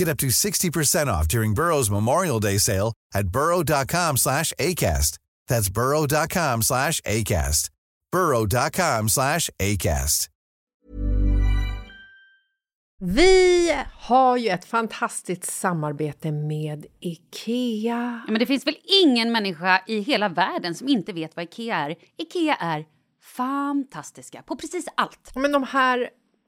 Get up to 60% off during Burrow's Memorial Day sale at burrow.com slash ACAST. That's burrow.com slash ACAST. burrow.com slash ACAST. Vi har ju ett fantastiskt samarbete med IKEA. Ja, men det finns väl ingen människa i hela världen som inte vet vad IKEA är. IKEA är fantastiska på precis allt. Men de här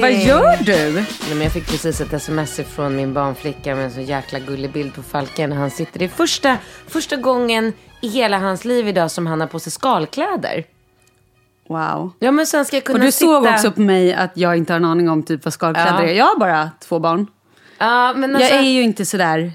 Malin! Vad gör du? Nej, men jag fick precis ett sms från min barnflicka med en så jäkla gullig bild på Falken. Han sitter, det är första, första gången i hela hans liv idag som han har på sig skalkläder. Wow. Ja men sen ska jag kunna Och du sitta... såg också på mig att jag inte har en aning om typ vad skalkläder Ja. är. Jag har bara två barn. Ja, men alltså... Jag är ju inte sådär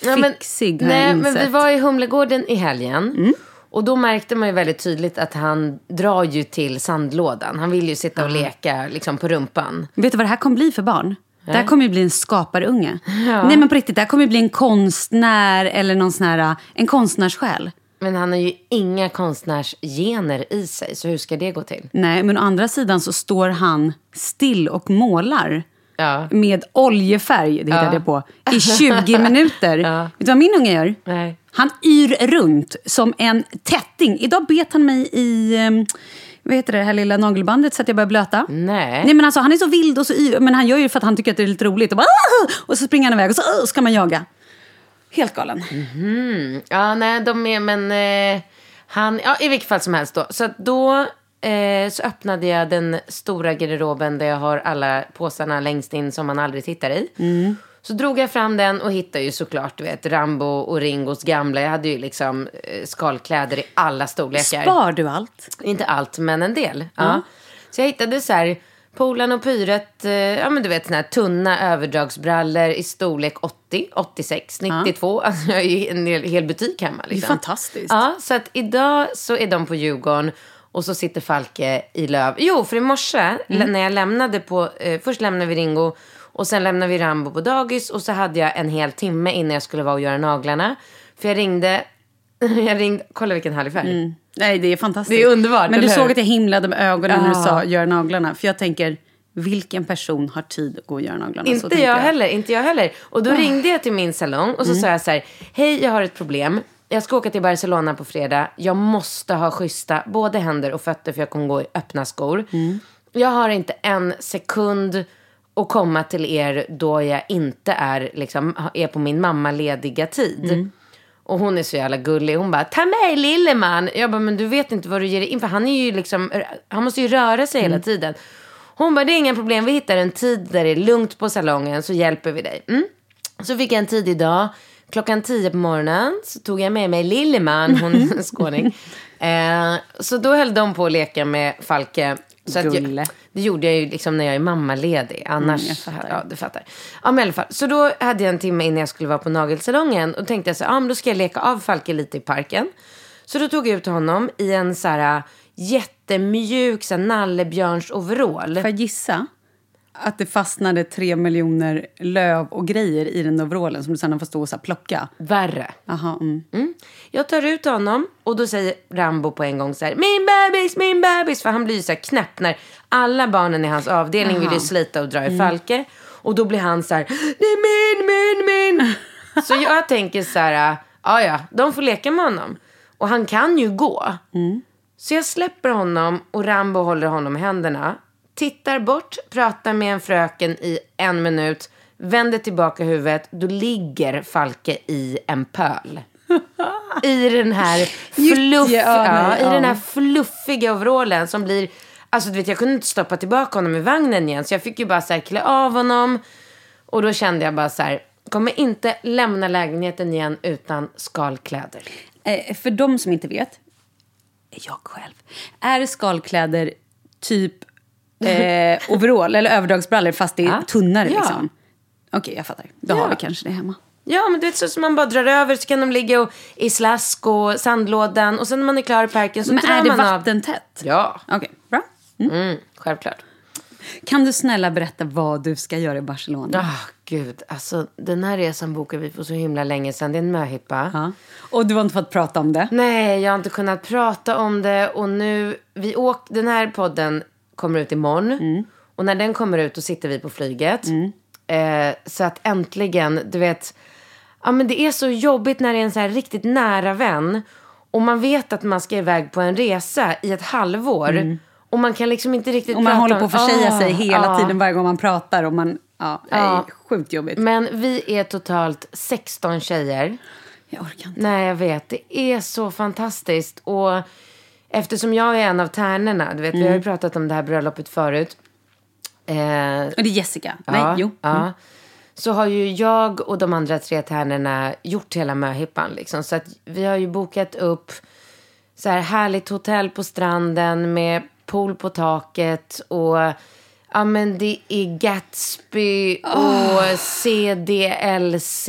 Ja, men- fixig har Nej, jag men insett. vi var i Humlegården i helgen. Mm. Och då märkte man ju väldigt tydligt att han drar ju till sandlådan. Han vill ju sitta och leka liksom på rumpan. Vet du vad det här kommer bli för barn? Det här kommer ju bli en skaparunge. Nej men på riktigt, det här kommer ju bli en konstnär eller någon sån här, en konstnärssjäl. Men han har ju inga konstnärsgener i sig, så hur ska det gå till? Nej, men å andra sidan så står han still och målar Ja. med oljefärg, det hittade jag på, i 20 minuter. Vet du vad min unge gör? Nej. Han yr runt som en tätting. Idag bet han mig i ehm, vad heter det, här lilla nagelbandet så att jag började blöta. Nej. Nej men alltså han är så vild och så yr, men han gör ju för att han tycker att det är lite roligt. Och, bara, och så springer han iväg och så ska man jaga. Helt galen. Ja, nej, de är, men eh, han, ja, i vilket fall som helst då. Så då eh, så öppnade jag den stora garderoben där jag har alla påsarna längst in som man aldrig tittar i. Så drog jag fram den och hittade ju såklart, du vet, Rambo och Ringos gamla. Jag hade ju liksom eh, skalkläder i alla storlekar. Spar du allt? Inte allt, men en del. Ja. Så jag hittade så här, Polan och Pyret, eh, ja men du vet såna här tunna överdragsbrallor i storlek 80, 86, 92. Alltså jag har ju en hel, hel butik hemma. Liksom. fantastiskt. Ja, så att idag så är de på Djurgården och så sitter Falke i Löv. Jo, för i morse när jag lämnade på, eh, först lämnade vi Ringo och sen lämnade vi Rambo på dagis och så hade jag en hel timme innan jag skulle vara och göra naglarna. För jag ringde, jag ringde, kolla vilken härlig färg. Nej, det är fantastiskt. Det är underbart, Men du eller såg hur? att jag himlade med ögonen när du Ja. sa gör naglarna. För jag tänker, vilken person har tid att gå och göra naglarna? Inte tänker jag, heller, inte jag heller. Och då ringde jag till min salong och så Mm. sa jag så här, hej jag har ett problem. Jag ska åka till Barcelona på fredag. Jag måste ha schyssta både händer och fötter för jag kommer gå i öppna skor. Mm. Jag har inte en sekund att komma till er då jag inte är, liksom, är på min mammalediga tid. Mm. Och hon är så jävla gullig. Hon bara, ta med lilleman. Jag bara, men du vet inte vad du ger dig in för. Han är ju liksom, han måste ju röra sig Mm. hela tiden. Hon bara, det är inga problem. Vi hittar en tid där det är lugnt på salongen så hjälper vi dig. Mm. Så fick jag en tid idag. Klockan tio på morgonen så tog jag med mig Lilleman, hon är skåning. Eh, så då höll de på att leka med Falke. Så att jag, det gjorde jag ju liksom när jag är mammaledig. Annars, jag fattar. ja du fattar. Ja men i alla fall. Så då hade jag en timme innan jag skulle vara på nagelsalongen. Och tänkte jag så här, ja men då ska jag leka av Falke lite i parken. Så då tog jag ut honom i en så här jättemjuk så här, nallebjörns overall. Får jag gissa att det fastnade tre miljoner löv och grejer i den overallen som du sen får stå och så plocka? Värre. Aha, mm. Mm. Jag tar ut honom och då säger Rambo på en gång så här, min bebis, min bebis. För han blir ju så här knäpp när alla barnen i hans avdelning vill ju slita och dra i Falke. Och då blir han så här, det är min, min, min. så jag tänker så här, ja ja, de får leka med honom. Och han kan ju gå. Så jag släpper honom och Rambo håller honom i händerna. Tittar bort, pratar med en fröken i en minut. Vänder tillbaka huvudet. Då ligger Falke i en pöl. I den här, fluff, ja, i den här fluffiga overallen som blir... Alltså du vet, jag kunde inte stoppa tillbaka honom i vagnen igen. Så jag fick ju bara så här klä av honom. Och då kände jag bara så här, kommer inte lämna lägenheten igen utan skalkläder. Eh, för de som inte vet, jag själv, är skalkläder typ eh, overall eller överdragsbrallor fast det är Ja. tunnare Ja. liksom? Okej, jag fattar. Då Ja. har vi kanske det hemma. Ja, men du vet så som man bara drar över så kan de ligga och, i slask och sandlådan och sen när man är klar i parken så Men drar är det man av. vattentätt? Ja, Okej, bra. mm, självklart. Kan du snälla berätta vad du ska göra i Barcelona? Ah, gud, alltså den här resan bokade vi för så himla länge sedan. Det är en möhippa. Ja. Och du har inte fått prata om det? Nej, jag har inte kunnat prata om det och nu, vi åk, den här podden kommer ut imorgon. Mm. Och när den kommer ut då sitter vi på flyget. Eh, så att äntligen, du vet, ja men det är så jobbigt när det är en så här riktigt nära vän. Och man vet att man ska iväg på en resa i ett halvår. Och man kan liksom inte riktigt Och man prata håller på att försäga Ah, sig hela ah. tiden varje gång man pratar. Och man, ja, är Ja. sjukt jobbigt. Men vi är totalt 16 tjejer. Jag orkar inte. Nej, jag vet. Det är så fantastiskt. Och eftersom jag är en av tärnorna, du vet, vi har ju pratat om det här bröllopet förut. Eh, Och det är Jessica? ja, Nej, jo. Ja. Så har ju jag och de andra tre tärnorna gjort hela möhippan. Liksom. Så att vi har ju bokat upp så här härligt hotell på stranden med pool på taket och ja men det är Gatsby och CDLC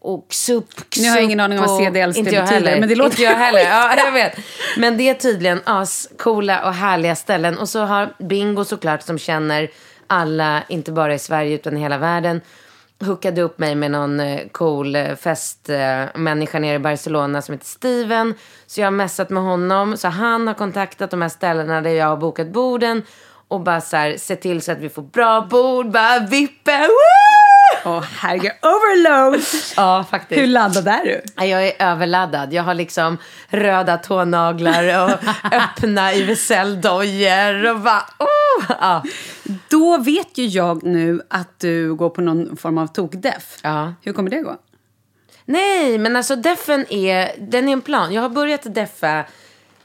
och SUP. Nu har jag ingen aning om vad CDLC inte jag betyder, heller. men det låter- Inte jag heller. Ja, jag vet. Men det är tydligen ascoola och härliga ställen. Och så har Bingo såklart som känner alla, inte bara i Sverige utan i hela världen hookade upp mig med någon eh, cool eh, festmänniska nere i Barcelona som heter Steven. Så jag har messat med honom. Så han har kontaktat de här ställena där jag har bokat borden. Och bara så här, se till så att vi får bra bord, bara vippa. Åh herregud, overload! Ja, faktiskt. Hur laddad är du? Ja, Jag är överladdad. Jag har liksom röda tånaglar och öppna IVSL-dojor och bara... Oh! Ja. Då vet ju jag nu att du går på någon form av tokdeff. Ja. Hur kommer det gå? Nej, men alltså deffen är, den är en plan. Jag har börjat deffa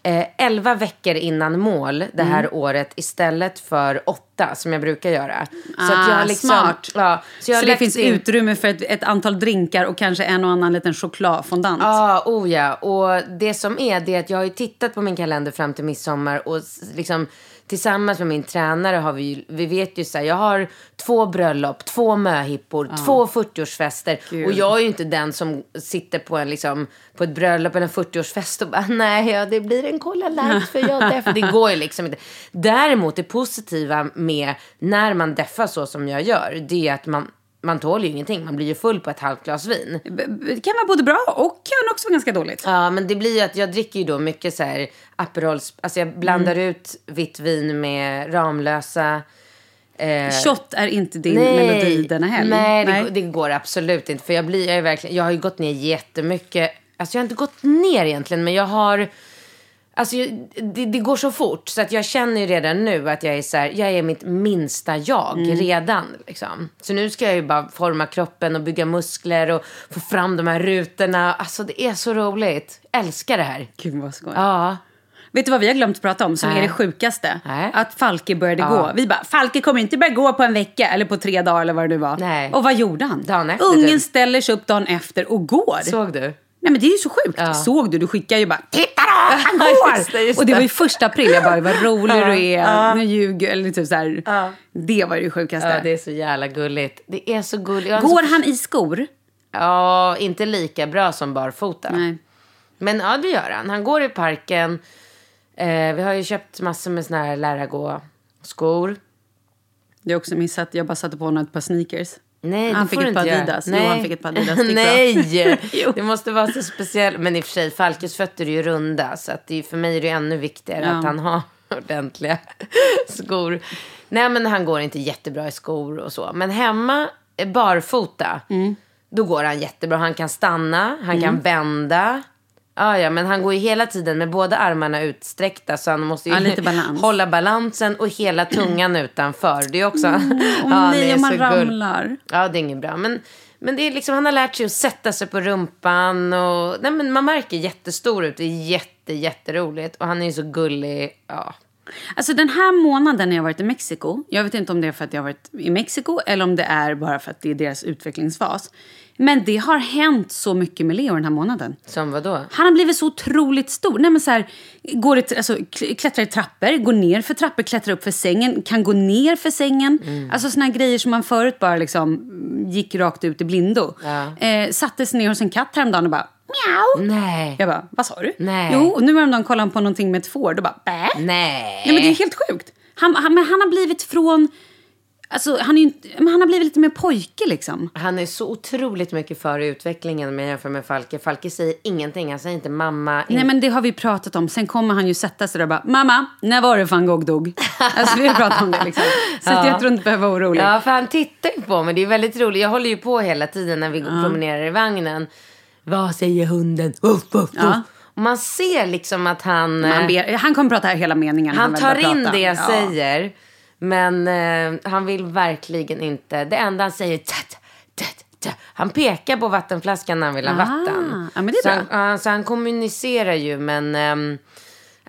eh, 11 veckor innan mål det här Mm. året istället för åtta som jag brukar göra. Så Ah, att jag liksom, smart. Ja, så Så det finns in- utrymme för ett, ett antal drinkar och kanske en och annan liten chokladfondant. Ja, oh ja. Och det som är, det är att jag har ju tittat på min kalender fram till midsommar och liksom tillsammans med min tränare har vi vi vet ju så här, jag har två bröllop, två möhippor, två 40-årsfester. Och jag är ju inte den som sitter på en liksom, på ett bröllop eller en 40-årsfest och bara, nej, ja, det blir en Cola Light för jag deffar. Det går ju liksom inte. Däremot det positiva med när man deffar så som jag gör, det är att man, man tål ju ingenting. Man blir ju full på ett halvt glas vin. Det kan vara både bra och kan också vara ganska dåligt. Ja, men det blir ju att jag dricker ju då mycket så här Aperol, alltså jag blandar Mm. ut vitt vin med Ramlösa. Eh, Shot är inte din melodi denna helg. Nej, det, går- det går absolut inte. För jag, blir, jag, är verkligen, jag har ju gått ner jättemycket. Alltså jag har inte gått ner egentligen, men jag har... Alltså det, det går så fort så att jag känner redan nu att jag är så här, jag är mitt minsta jag Mm. redan. Liksom. Så nu ska jag ju bara forma kroppen och bygga muskler och få fram de här rutorna. Alltså det är så roligt. Älskar det här. Gud vad skoj. Ja. Vet du vad vi har glömt prata om som Nej. är det sjukaste? Nej. Att Falke började gå. Vi bara, Falke kommer inte börja gå på en vecka eller på tre dagar eller vad det nu var. Nej. Och vad gjorde han? Dagen efter, Ungen typ. ställer sig upp dagen efter och går. Såg du? Nej men det är ju så sjukt. Såg du? Du skickar ju bara “Titta då, han går!” Just det, just Och det var ju första april. Jag bara “Vad rolig du är, nu ljuger eller typ så här. Det var ju det sjukaste. Ja, det är så jävla gulligt. Det är så gulligt. Jag har Går så... han i skor? Ja, inte lika bra som barfota. Nej. Men ja, det gör han. Han går i parken. Eh, vi har ju köpt massor med såna här lära gå-skor. Det är också missat. Jag bara satte på honom ett par sneakers. Nej, Han fick ett par. Adidas. Jo, Nej. han fick ett par Adidas. Nej, Jo. det måste vara så speciellt. Men i och för sig, Falkes fötter är ju runda. Så att det för mig är det ännu viktigare Ja. att han har ordentliga skor. Nej, men han går inte jättebra i skor och så. Men hemma, eh, barfota, Mm. då går han jättebra. Han kan stanna, han kan vända. Ja, ja, men han går ju hela tiden med båda armarna utsträckta så han måste ju Ja, balans. hålla balansen och hela tungan utanför. Det är också... Åh Ja, det nej, om man så gull- ramlar. Ja, det är inget bra. Men, men det är liksom, han har lärt sig att sätta sig på rumpan. Och, nej, men man märker jättestor ut. Det är jätte, jätteroligt. Och han är ju så gullig. Ja. Alltså den här månaden när jag varit i Mexiko, jag vet inte om det är för att jag har varit i Mexiko eller om det är bara för att det är deras utvecklingsfas. Men det har hänt så mycket med Leo den här månaden. Som vad då? Han har blivit så otroligt stor. Nej, men så här, går i, alltså, kl- klättrar i trappor, går ner för trappor, klättrar upp för sängen, kan gå ner för sängen. Mm. Alltså såna grejer som man förut bara liksom gick rakt ut i blindo. Ja. Eh, sattes ner hos en katt häromdagen och bara miau. Nej. Jag bara, vad sa du? Nej. Jo, och nu häromdagen kollade han på någonting med ett får. Då bara, bä. Nej. Nej, men det är helt sjukt. Han, han, men han har blivit från... Alltså, han, är inte, men han har blivit lite mer pojke liksom. Han är så otroligt mycket före i utvecklingen med jämför med Falke. Falke säger ingenting. Han säger inte mamma. Nej men det har vi pratat om. Sen kommer han ju sätta sig där och bara Mamma, när var det van Gogh dog? Alltså vi har pratat om det liksom. Så att jag tror inte behöver vara orolig. Ja, för han tittar ju på mig. Det är väldigt roligt. Jag håller ju på hela tiden när vi går promenerar i vagnen. Vad säger hunden? Uff, uff, uff. Ja. Och man ser liksom att han... Han, eh, ber, han kommer prata här hela meningen. Han väl tar in prata. det jag Ja. säger. Men eh, han vill verkligen inte. Det enda han säger är tat, tat, tat. Han pekar på vattenflaskan när han vill ha Ah, vatten. ja, men det är så, bra. han, ja, så han kommunicerar ju men... ehm,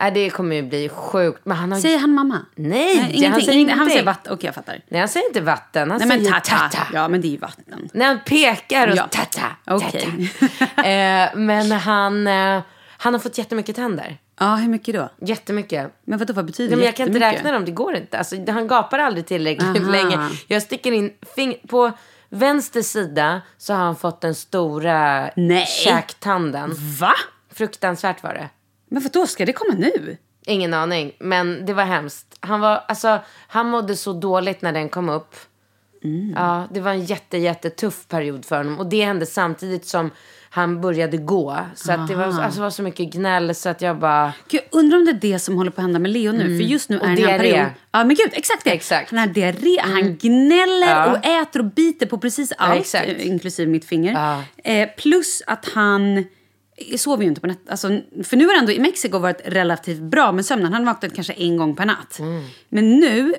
nej, det kommer ju bli sjukt. Men han har Säger han mamma? Nej, ingenting. han säger Ingen- Han ingenting. säger vatten. Okej, jag fattar. Nej, han säger inte vatten. Han Nej men säger tata. tata. Ja men det är ju vatten. När han pekar och Ja. tata. Okej. tata. eh, men han, eh, han har fått jättemycket tänder. Ja, hur mycket då? Jättemycket. Men vadå, vad betyder men jag kan inte räkna dem, det går inte. Alltså, han gapar aldrig tillräckligt Aha. länge. Jag sticker in fing- på vänster sida så har han fått den stora Nej. käktanden. Va? Fruktansvärt var det. Men vadå, ska det komma nu? Ingen aning, men det var hemskt. Han, var, alltså, han mådde så dåligt när den kom upp. Mm. Ja, det var en jätte, jättetuff period för honom. Och det hände samtidigt som han började gå. Så att det var, alltså, var så mycket gnäll så att jag bara... Gud, undrar om det är det som håller på att hända med Leo nu. För just nu Mm. Är här diarré. period... Ja, men gud, exakt det. Exakt. Mm. Den här diarré, han gnäller Ja. och äter och biter på precis allt, exakt. eh, inklusive mitt finger. Ja. Eh, plus att han sover ju inte på natten. Alltså, för nu har det ändå i Mexiko varit relativt bra med sömnen. Han har vaknat kanske en gång per natt. Men nu,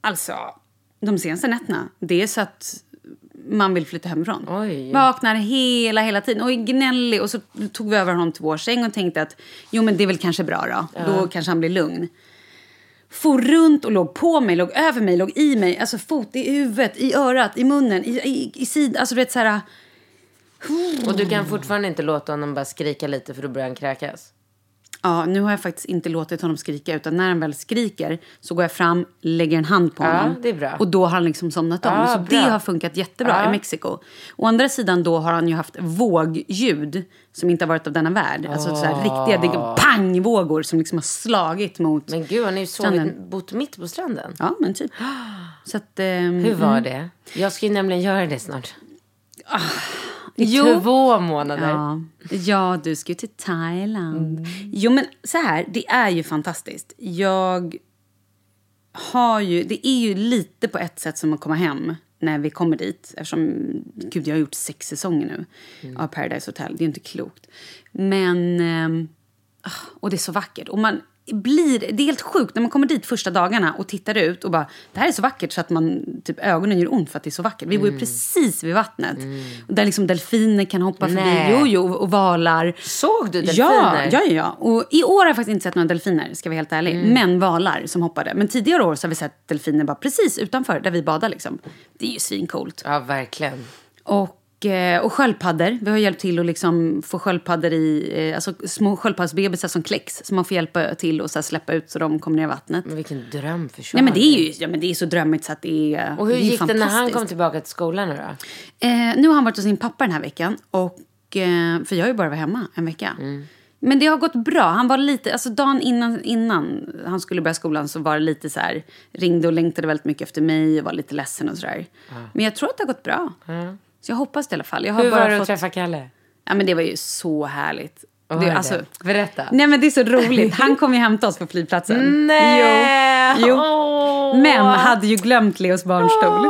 alltså, de senaste nätterna, det är så att man vill flytta hemifrån. Oj. Vaknar hela, hela tiden och är gnällig. Och så tog vi över honom till vår säng och tänkte att jo men det är väl kanske bra då. Då kanske han blir lugn. For runt och låg på mig, låg över mig, låg i mig. Alltså fot i huvudet, i örat, i munnen, i, i, i sidan. Alltså du vet så här... Och du kan fortfarande inte låta honom bara skrika lite för då börjar han kräkas. Ja, nu har jag faktiskt inte låtit honom skrika utan när han väl skriker så går jag fram, lägger en hand på Ja, honom. Och då har han liksom somnat om. Ja, så bra. det har funkat jättebra Ja. i Mexiko. Å andra sidan då har han ju haft vågljud som inte har varit av denna värld. Alltså så här riktiga det pangvågor som liksom har slagit mot... Men gud, han har ju Stranden. sovit, bott mitt på stranden. Ja, men typ. Så att... ehm, Hur var det? Jag ska ju nämligen göra det snart. I Jo. två månader. Ja. ja, du ska ju till Thailand. Mm. Jo, men så här, det är ju fantastiskt. Jag har ju, det är ju lite på ett sätt som att komma hem när vi kommer dit. Eftersom, gud, jag har gjort sex säsonger nu Mm. av Paradise Hotel. Det är inte klokt. Men, ehm, ah, och det är så vackert. Och man blir, det är helt sjukt när man kommer dit första dagarna och tittar ut och bara, det här är så vackert så att man, typ ögonen gör ont för att det är så vackert. Vi bor ju precis vid vattnet. Och där liksom delfiner kan hoppa förbi. Nej. Jo, jo, och valar. Såg du delfiner? ja, ja, ja. Och i år har jag faktiskt inte sett några delfiner, ska vara helt ärlig. Men valar som hoppade. Men tidigare år så har vi sett delfiner bara precis utanför där vi badar liksom. Det är ju svincoolt. Ja, verkligen. Och, och sköldpaddor. Vi har hjälpt till att liksom få sköldpaddor i, eh, alltså små sköldpaddsbebisar som kläcks. Som man får hjälpa till att så släppa ut så de kommer ner i vattnet. Men vilken dröm för Nej men det är ju ja, men det är så drömmigt så att det är Och hur det gick det när han kom tillbaka till skolan nu då? Eh, nu har han varit hos sin pappa den här veckan. Och, eh, för jag har ju bara varit hemma en vecka. Men det har gått bra. Han var lite, alltså dagen innan, innan han skulle börja skolan så var det lite så här, ringde och längtade väldigt mycket efter mig och var lite ledsen och sådär. Men jag tror att det har gått bra. Så jag hoppas det i alla fall. Jag har Hur bara var det att fått... träffa Kalle? Ja men det var ju så härligt. var Det, alltså, Berätta. Nej men det är så roligt. Han kom ju hämta oss på flygplatsen. Nej! Jo. jo. Åh. Men hade ju glömt Leos barnstol.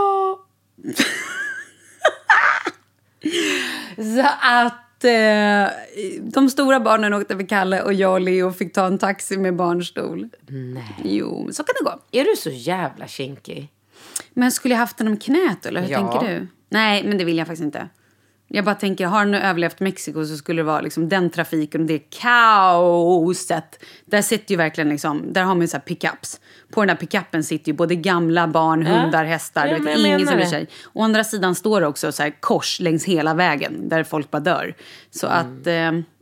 Så att eh, de stora barnen åkte med Kalle och jag och Leo fick ta en taxi med barnstol. Nej. Jo, så kan det gå. Är du så jävla kinkig? Men skulle jag haft den om knät eller hur Ja. tänker du? Nej, men det vill jag faktiskt inte. Jag bara tänker, har nu överlevt Mexiko så skulle det vara liksom den trafiken och det kaoset. Där sitter ju verkligen liksom, där har man ju så här pickups. På den här pickupen sitter ju både gamla, barn, hundar, hästar. Ja, vet, ingen som bryr sig. Å andra sidan står det också så här kors längs hela vägen där folk bara dör. Så Mm. att, eh,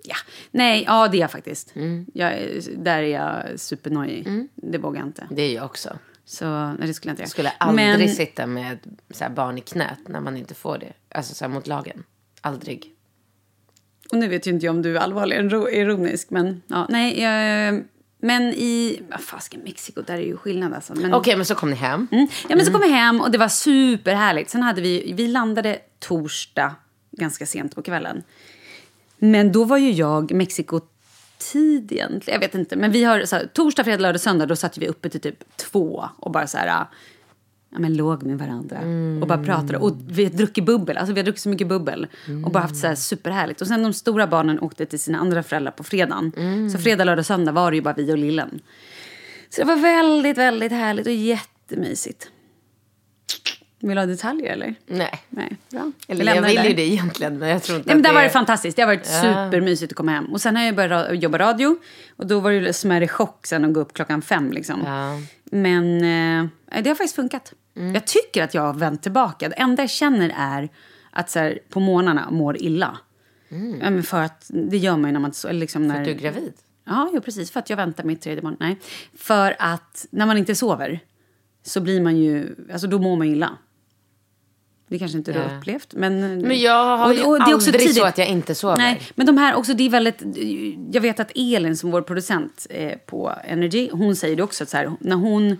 ja. Nej, ja det är jag faktiskt. Jag, är- där är jag supernojig. Mm. Det vågar jag inte. Det är jag också. Så nej, det skulle jag inte göra. Skulle aldrig Men- sitta med så här, barn i knät när man inte får det. Alltså så här, mot lagen. Aldrig. Och nu vet ju inte jag om du är allvarlig eller ro- ironisk. Men, ja, nej, jag, men i... Vad fasken, Mexiko, där är ju skillnad alltså. Okej, men så kom ni hem. mm, ja, men så kom vi hem och det var superhärligt. Sen hade vi... Vi landade torsdag ganska sent på kvällen. Men då var ju jag Mexiko tid egentligen. Jag vet inte. Men vi har så här, torsdag, fredag, lördag, söndag. Då satt vi uppe till typ två och bara så här... Ja, men låg med varandra mm. och bara pratade. Och vi har druckit bubbel. Alltså vi har druckit så mycket bubbel. mm. Och bara haft så här superhärligt. Och sen de stora barnen åkte till sina andra föräldrar på fredagen. Mm. Så fredag, lördag, söndag var det ju bara vi och lillen. Så det var väldigt, väldigt härligt och jättemysigt. Vill du ha detaljer eller? Nej. Nej, bra. Eller jag lämnar vill ju det egentligen, men jag tror inte Nej, men att där var det fantastiskt. Det har varit supermysigt att komma hem. Och sen har jag börjat jobba radio. Och då var det ju smärre chock sen att gå upp klockan fem. Liksom. Ja. Men eh, det har faktiskt funkat. Jag tycker att jag har vänt tillbaka. Det enda jag känner är att så här, på morgnarna mår illa. Ja, men för att det gör man ju när man... Liksom, när, Att du är gravid? Ja, jo, precis. För att jag väntar mitt tredje barn. Nej. För att när man inte sover så blir man ju... Alltså då mår man illa. Det kanske inte du har Ja. upplevt. Men, Men jag har ju aldrig så att jag inte sover. Nej, men de här också, det är väldigt... Jag vet att Elin som vår producent eh, på Energy, hon säger det också att så här, när hon...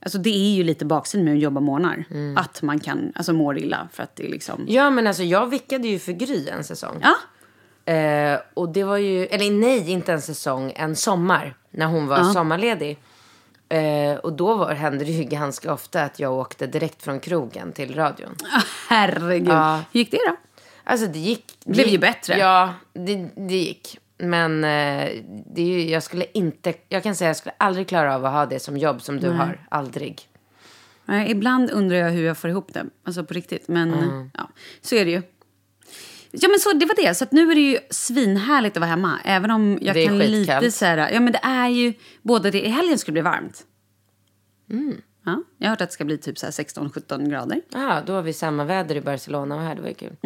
Alltså det är ju lite baksidan med att jobba månader. Mm. Att man kan alltså må illa för att det är liksom... Ja, men alltså jag vickade ju för Gry en säsong. Ja, Eh, och det var ju, eller nej, inte en säsong, en sommar. När hon var sommarledig. Eh, och då var, hände det ju ganska ofta att jag åkte direkt från krogen till radion. herregud. Ja. Hur gick det då? Alltså det gick. det Blev ju bättre. Ja, det, det gick. Men eh, det är ju, jag skulle inte, jag kan säga jag skulle aldrig klara av att ha det som jobb som du har. Aldrig. Nej, ibland undrar jag hur jag får ihop det. Alltså på riktigt. Men ja, så är det ju. Ja men så det var det. Så att nu är det ju svinhärligt att vara hemma. Även om jag kan skitkallt. lite så här, Ja men det är ju både det. I helgen ska det bli varmt. Mm. Ja, jag har hört att det ska bli typ så här 16-17 grader. Ja, då har vi samma väder i Barcelona och här. Det var ju kul.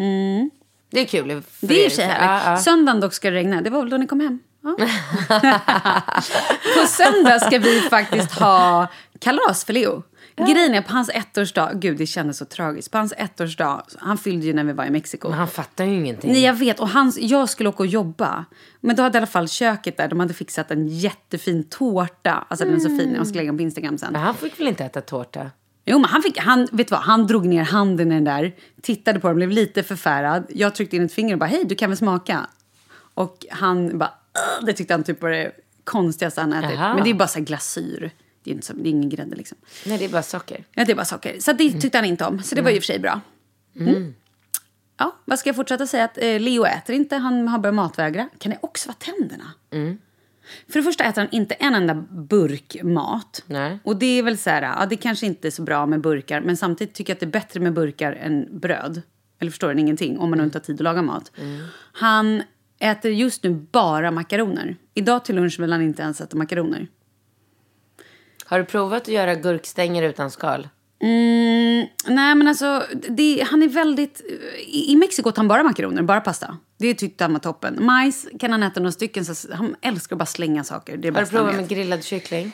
Det är kul. Mm. Det är ju härligt. ja. Söndagen dock ska det regna. Det var väl då ni kom hem? Ja. på söndag ska vi faktiskt ha kalas för Leo. Grejen är på hans ettårsdag, gud det kändes så tragiskt. På hans ettårsdag, han fyllde ju när vi var i Mexiko. Men han fattar ju ingenting. Nej jag vet, och hans, jag skulle åka och jobba. Men då hade i alla fall köket där, de hade fixat en jättefin tårta. Alltså den är så fin, jag ska lägga den på Instagram sen. Men han fick väl inte äta tårta? Jo, men han, fick, han, vet du vad, han drog ner handen i den där, tittade på den, blev lite förfärad. Jag tryckte in ett finger och bara, hej, du kan väl smaka? Och han bara, det tyckte han typ var det konstigaste han ätit. Jaha. Men det är bara så glasyr. Det är, inte så, det är ingen grädde liksom. Nej, det är bara socker. Ja, det är bara socker. Så det tyckte han inte om. Så det var ju i och för sig bra. Mm. Ja, vad ska jag fortsätta säga? Att eh, Leo äter inte, han har börjat matvägra. Kan det också vara tänderna? För det första äter han inte en enda burk mat. Nej. Och det är väl så här, ja det kanske inte är så bra med burkar. Men samtidigt tycker jag att det är bättre med burkar än bröd. Eller förstår ni ingenting om man inte har tid att laga mat. Han äter just nu bara makaroner. Idag till lunch vill han inte ens äta makaroner. Har du provat att göra gurkstänger utan skal? Mm, nej men alltså, det, han är väldigt... I, I Mexiko åt han bara makaroner, bara pasta. Det tyckte han var toppen. Majs kan han äta några stycken, så han älskar att bara slänga saker. Det är Har du provat med grillad kyckling?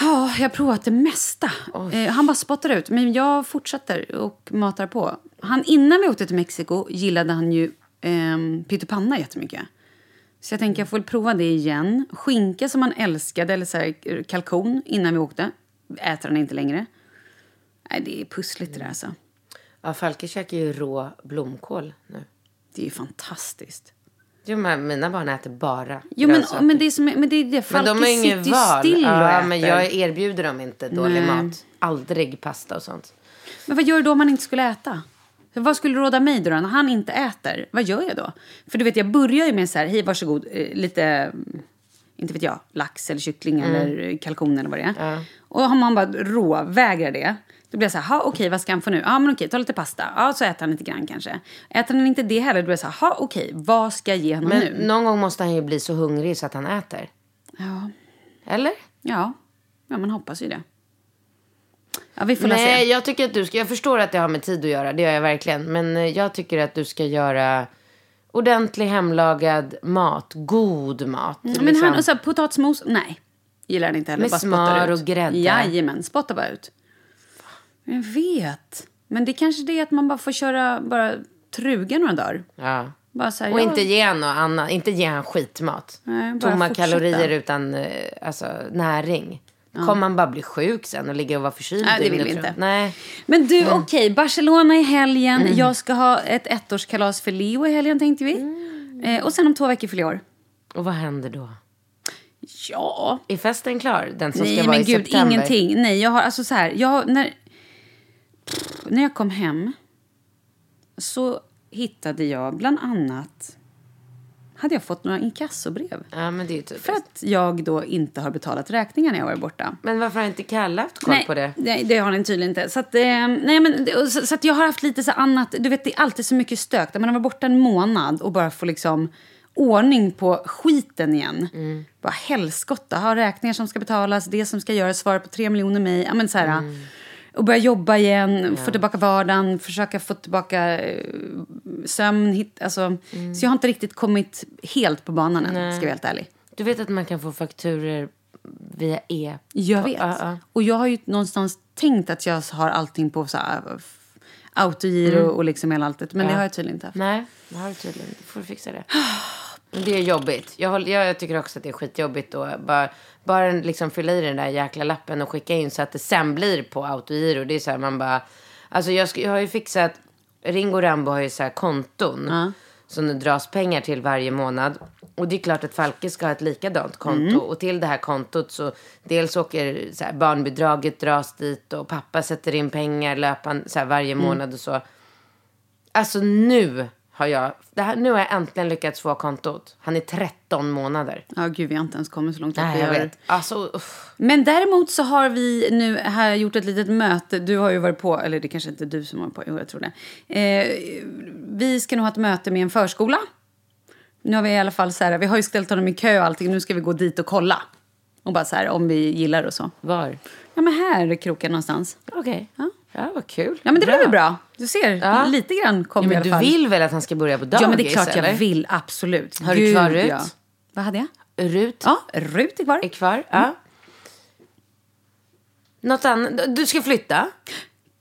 Ja, jag har provat det mesta. Eh, han bara spottar ut, men jag fortsätter och matar på. Han, innan vi åkte till Mexiko gillade han ju eh, pyttipanna jättemycket. Så jag tänker jag får väl prova det igen. Skinka som han älskade, eller så här, kalkon, innan vi åkte. Äter han inte längre. Nej, det är pussligt det där alltså. Ja, Falke käkar ju rå blomkål nu. Det är ju fantastiskt. Jo, men mina barn äter bara Jo, men, grönsaker. men det är som, men det är det. Men Falke de har sitter ju val. still och ja, äter. men jag erbjuder dem inte dålig Nej. mat. Aldrig pasta och sånt. Men vad gör du då om man inte skulle äta? Vad skulle du råda mig då när han inte äter? Vad gör jag då? För du vet, jag börjar ju med så här, hej varsågod, eh, lite, mm, inte vet jag, lax eller kyckling eller kalkon eller vad det är. Och om man bara råvägrar det, då blir jag så här, ha okej vad ska han få nu? Ja men okej, ta lite pasta. Ja så äter han lite grann kanske. Äter han inte det heller, då blir jag så här, ha okej, vad ska jag ge honom Men nu? någon gång måste han ju bli så hungrig så att han äter. Ja, Eller? ja, ja man hoppas ju det. Ja vi får Nej, se. jag tycker att du ska... Jag förstår att det har med tid att göra. Det gör jag verkligen. Men eh, jag tycker att du ska göra ordentlig hemlagad mat. God mat. Men liksom. han, och så här, potatismos, nej. Gillar han inte heller. Med bara smör och grädde. Jajamän, spottar bara ut. Jag vet. Men det är kanske det är att man bara får köra, bara truga några dagar. Ja. Bara så här, Och ja, inte ge något annat. Inte ge han skitmat. Nej, Tomma fortsätta. kalorier utan eh, alltså, näring. Kommer man bara bli sjuk sen och ligga och vara förkyld Nej, det vill vi inte. Nej. Men du, okej. Barcelona i helgen. Mm. Jag ska ha ett ettårskalas för Leo i helgen tänkte vi. Mm. Eh, och sen om två veckor fyller jag år. Och vad händer då? Ja. Är festen klar? Den som Nej ska vara men i gud, september? ingenting. Nej, jag har alltså så här. Jag, har- när, pff, när jag kom hem så hittade jag bland annat... Hade jag fått några inkassobrev. Ja, men det är typiskt. För att jag då inte har betalat räkningar när jag var borta. Men varför har inte Kalle haft koll nej, på det? Nej, det har den tydligen inte. Så, att, eh, nej, men, så, så att jag har haft lite så annat. Du vet, det är alltid så mycket stök. Där man har varit borta en månad och bara får liksom ordning på skiten igen. Mm. Bara helskotta, ha räkningar som ska betalas, det som ska göras, svara på tre miljoner mejl. Ja, men så här, Mm. Och börja jobba igen, få tillbaka vardagen, försöka få tillbaka eh, sömn. Hit, alltså, Mm. Så jag har inte riktigt kommit helt på banan än, ska jag vara helt ärlig. Du vet att man kan få fakturer via e... Jag vet. Ja, ja. Och jag har ju någonstans tänkt att jag har allting på så här, f- autogiro Mm. och liksom hela alltet. Men det har jag tydligen inte haft. Nej, det har du tydligen inte. får du fixa det. Det är jobbigt. Jag, håller, jag, jag tycker också att det är skitjobbigt att bara, bara liksom fylla i den där jäkla lappen och skicka in så att det sen blir på autogiro. Det är så här man bara... Alltså jag, jag har ju fixat... Ringo Rambo har ju så här konton som det dras pengar till varje månad. Och det är klart att Falke ska ha ett likadant konto. Och till det här kontot så dels åker så här, barnbidraget dras dit och pappa sätter in pengar löpan, så här, varje månad och så. Alltså nu har jag, det här, nu har jag äntligen lyckats få kontot. Han är 13 månader. Ja, gud, vi har inte ens kommit så långt. att Nej, jag vet. Alltså, uff. Men däremot så har vi nu här gjort ett litet möte. Du har ju varit på, eller det kanske inte är du som har varit på, jo jag tror det. Eh, vi ska nog ha ett möte med en förskola. Nu har vi i alla fall så här, vi har ju ställt honom i kö och allting. Nu ska vi gå dit och kolla. Och bara så här, om vi gillar och så. var? Ja men här är kroken någonstans. Okej. Ja. Ja, vad kul. Ja men det blir väl bra. Du ser, Ja. lite grann Ja, kommer i men alla du fall. vill väl att han ska börja på dagis? Ja men det är klart eller? jag vill, absolut. Har du kvar Rut? Ja. Vad hade jag? Rut Ja, Rut är kvar. är kvar. Ja. Något annat? Du ska flytta?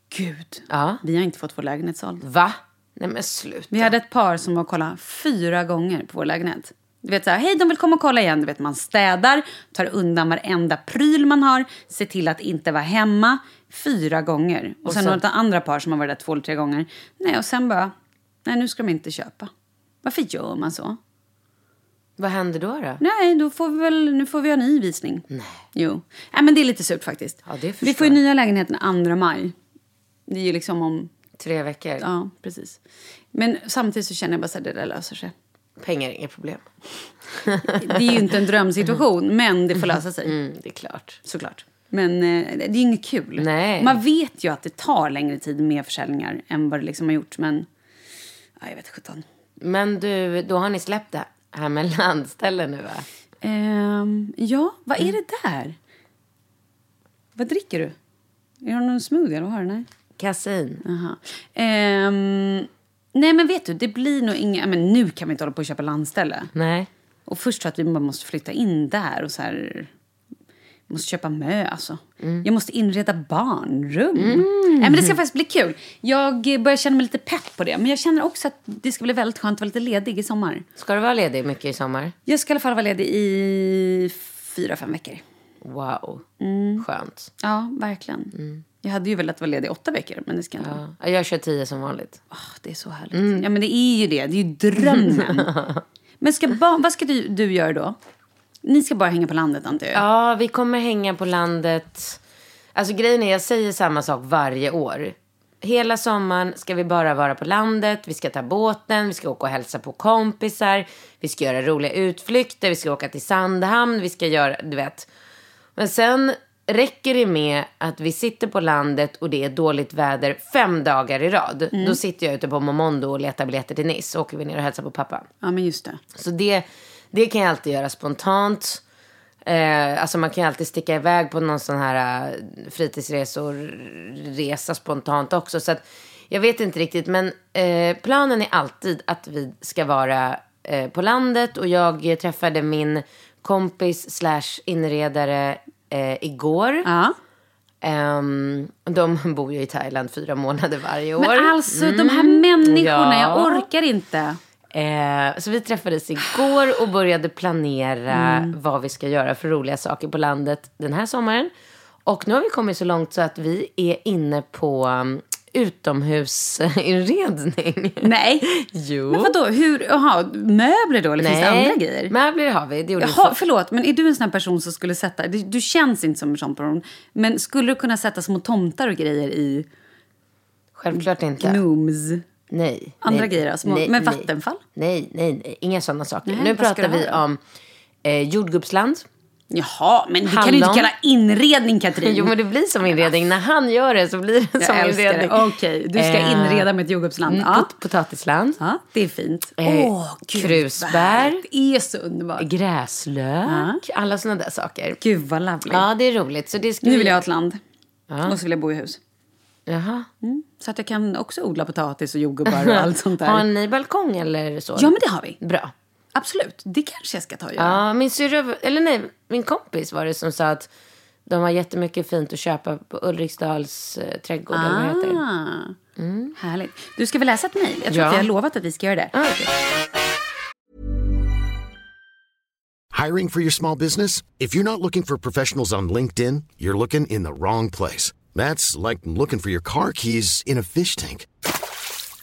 Gud, Ja. vi har inte fått vår lägenhet såld. Va? Nej men sluta. Vi hade ett par som var och kollade fyra gånger på vår lägenhet. Du vet så här, hej de vill komma och kolla igen. Du vet man städar, tar undan varenda pryl man har, ser till att inte vara hemma. Fyra gånger. Och, sen så- några andra par som har varit där två eller tre gånger. Nej och sen bara, nej nu ska de inte köpa. Varför gör man så? Vad händer då? då? Nej, då får vi väl, nu får vi ha en ny visning. Nej. Jo. Nej men det är lite surt faktiskt. Ja, det vi får ju nya lägenheten 2 maj. Det är ju liksom om, Tre veckor? ja precis. Men samtidigt så känner jag bara här, det där löser sig. Pengar är inget problem. Det är ju inte en drömsituation, men det får lösa sig. Mm, det är klart. Såklart. Men eh, det är ju inget kul. Nej. Man vet ju att det tar längre tid med försäljningar än vad det liksom har gjort. Men ja, jag vet sjutton. Men du, då har ni släppt det här med landställen nu va? Ehm, ja, vad är det där? Vad dricker du? Är det någon smoothie eller vad har du? Nej. Kassin. Aha. Ehm, nej men vet du, det blir nog inga... Men nu kan vi inte hålla på och köpa landställe. Nej. Och först tror jag att vi bara måste flytta in där och så här... Måste köpa mö alltså. Jag måste inreda barnrum. Nej, men det ska faktiskt bli kul. Jag börjar känna mig lite pepp på det. Men jag känner också att det ska bli väldigt skönt att vara lite ledig i sommar. Ska du vara ledig mycket i sommar? Jag ska i alla fall vara ledig i fyra, fem veckor. Wow. Skönt. Ja, verkligen. Jag hade ju velat vara ledig i åtta veckor, men det ska jag inte. Ja. Jag kör tio som vanligt. Åh, det är så härligt. Ja, men det är ju det. Det är ju drömmen. men ska vad ska du, du göra då? Ni ska bara hänga på landet, antar jag? Ja, vi kommer hänga på landet. Alltså grejen är, jag säger samma sak varje år. Hela sommaren ska vi bara vara på landet. Vi ska ta båten, vi ska åka och hälsa på kompisar. Vi ska göra roliga utflykter, vi ska åka till Sandhamn, vi ska göra, du vet. Men sen räcker det med att vi sitter på landet och det är dåligt väder fem dagar i rad. Då sitter jag ute på Momondo och letar biljetter till Nice. Så åker vi ner och hälsar på pappa. Ja, men just det. Så det, det kan jag alltid göra spontant. Eh, alltså man kan ju alltid sticka iväg på någon sån här eh, fritidsresor, resa spontant också. Så att, jag vet inte riktigt, men eh, planen är alltid att vi ska vara eh, på landet. Och jag träffade min kompis slash inredare eh, igår. Ja. Ehm, de bor ju i Thailand fyra månader varje år. Men alltså, de här människorna, Ja. jag orkar inte. Eh, så vi träffades igår och började planera vad vi ska göra för roliga saker på landet den här sommaren. Och nu har vi kommit så långt så att vi är inne på um, utomhusinredning. Nej. Jo. Men vadå, hur, jaha, möbler då? Eller finns det andra grejer? möbler har vi. Det gjorde vi Jaha, för- förlåt, men är du en sån här person som skulle sätta... Du, du känns inte som en sån person. Men skulle du kunna sätta små tomtar och grejer i Självklart inte. gnomes? Nej. Andra nej, grejer, små- med vattenfall? Nej, nej, nej. Inga sådana saker. Nej, nu pratar vi om eh, jordgubbsland. Jaha, men det kan du inte kalla inredning, Katrin. Jo, men det blir som inredning. När han gör det så blir det som jag inredning. Okej, du ska Eh, inreda med ett jordgubbsland. Mm, Ja. pot- potatisland. ja, det är fint. Eh, Åh, gud, krusbär. Det är så underbart. Gräslök. Alla sådana där saker. Gud, vad lovely. Ja, det är roligt. Så det ska Nu vi- vill jag ha ett land. Och så vill jag bo i hus. Jaha. Så att jag kan också odla potatis och jordgubbar och allt sånt där. Har ni balkong eller så? Ja, men det har vi. Bra. Absolut. Det kanske jag ska ta och göra. Ja, min syrra, eller nej, min kompis var det som sa att de har jättemycket fint att köpa på Ulriksdals eh, trädgård eller vad det heter. Ah, Härligt. Du ska väl läsa ett mejl? Jag tror Ja. att vi har lovat att vi ska göra det. Ah. Hiring for your small business? If you're not looking for professionals on LinkedIn, you're looking in the wrong place. That's like looking for your car keys in a fish tank.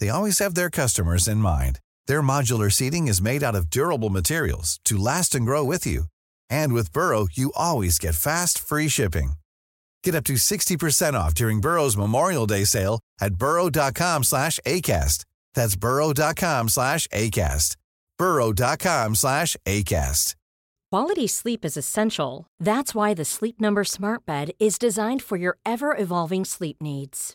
they always have their customers in mind. Their modular seating is made out of durable materials to last and grow with you. And with Burrow, you always get fast, free shipping. Get up to 60% off during Burrow's Memorial Day sale at burrow.com slash ACAST. That's burrow.com slash ACAST. burrow.com slash ACAST. Quality sleep is essential. That's why the Sleep Number Smart Bed is designed for your ever evolving sleep needs.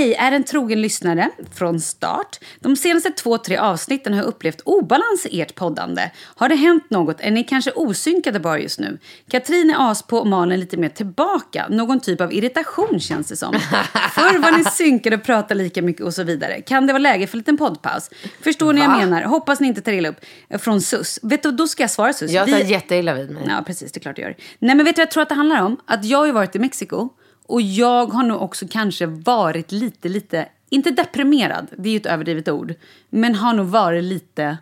Hej, är en trogen lyssnare från start. De senaste två, tre avsnitten har jag upplevt obalans i ert poddande. Har det hänt något? Är ni kanske osynkade bara just nu? Katrin är as på och Malin lite mer tillbaka. Någon typ av irritation känns det som. Förr var ni synkade och pratade lika mycket och så vidare. Kan det vara läge för en liten poddpaus? Förstår ni vad jag menar? Hoppas ni inte tar illa upp. Från SUS. Vet du, då ska jag svara SUS. Jag tar Vi- jätteilla vid mig. Ja, precis. Det är klart jag gör. Nej, men vet du jag tror att det handlar om? Att jag har ju varit i Mexiko och jag har nog också kanske varit lite, lite, inte deprimerad, det är ju ett överdrivet ord, men har nog varit lite,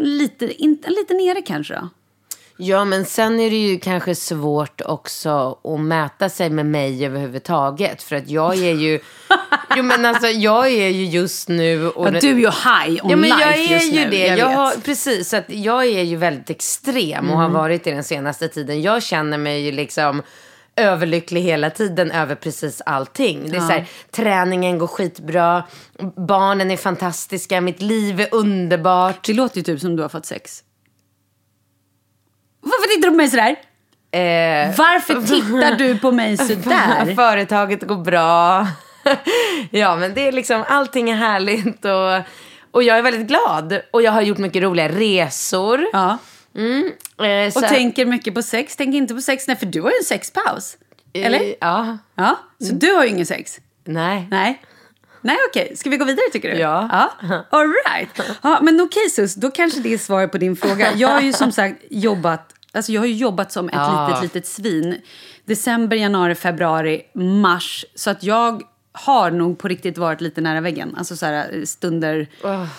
lite, inte, lite nere kanske då. Ja, men sen är det ju kanske svårt också att mäta sig med mig överhuvudtaget. För att jag är ju... jo, men alltså jag är ju just nu... Och Ja, du är ju high on Ja, men life jag är just ju nu. det. Jag Jag har, precis, så att jag är ju väldigt extrem och har varit det den senaste tiden. Jag känner mig ju liksom överlycklig hela tiden över precis allting. Det är så här, träningen går skitbra, barnen är fantastiska, mitt liv är underbart. Det låter ju typ som du har fått sex. Varför tittar du på mig sådär? Eh, Varför tittar du på mig sådär? Företaget går bra. ja, men det är liksom, allting är härligt och, och jag är väldigt glad. Och jag har gjort mycket roliga resor. Ja. Eh, så- Och tänker mycket på sex. Tänk inte på sex, nej för du har ju en sexpaus. Eller? Eh, Ja. Ja, så du har ju ingen sex. Nej. Nej. Nej, okej. Ska vi gå vidare tycker du? Ja. ja. All right. Ja, men okej Sus, då kanske det är svaret på din fråga. Jag har ju som sagt jobbat, alltså jag har jobbat som ett Ja. litet, litet svin. December, januari, februari, mars. Så att jag har nog på riktigt varit lite nära väggen. Alltså så här stunder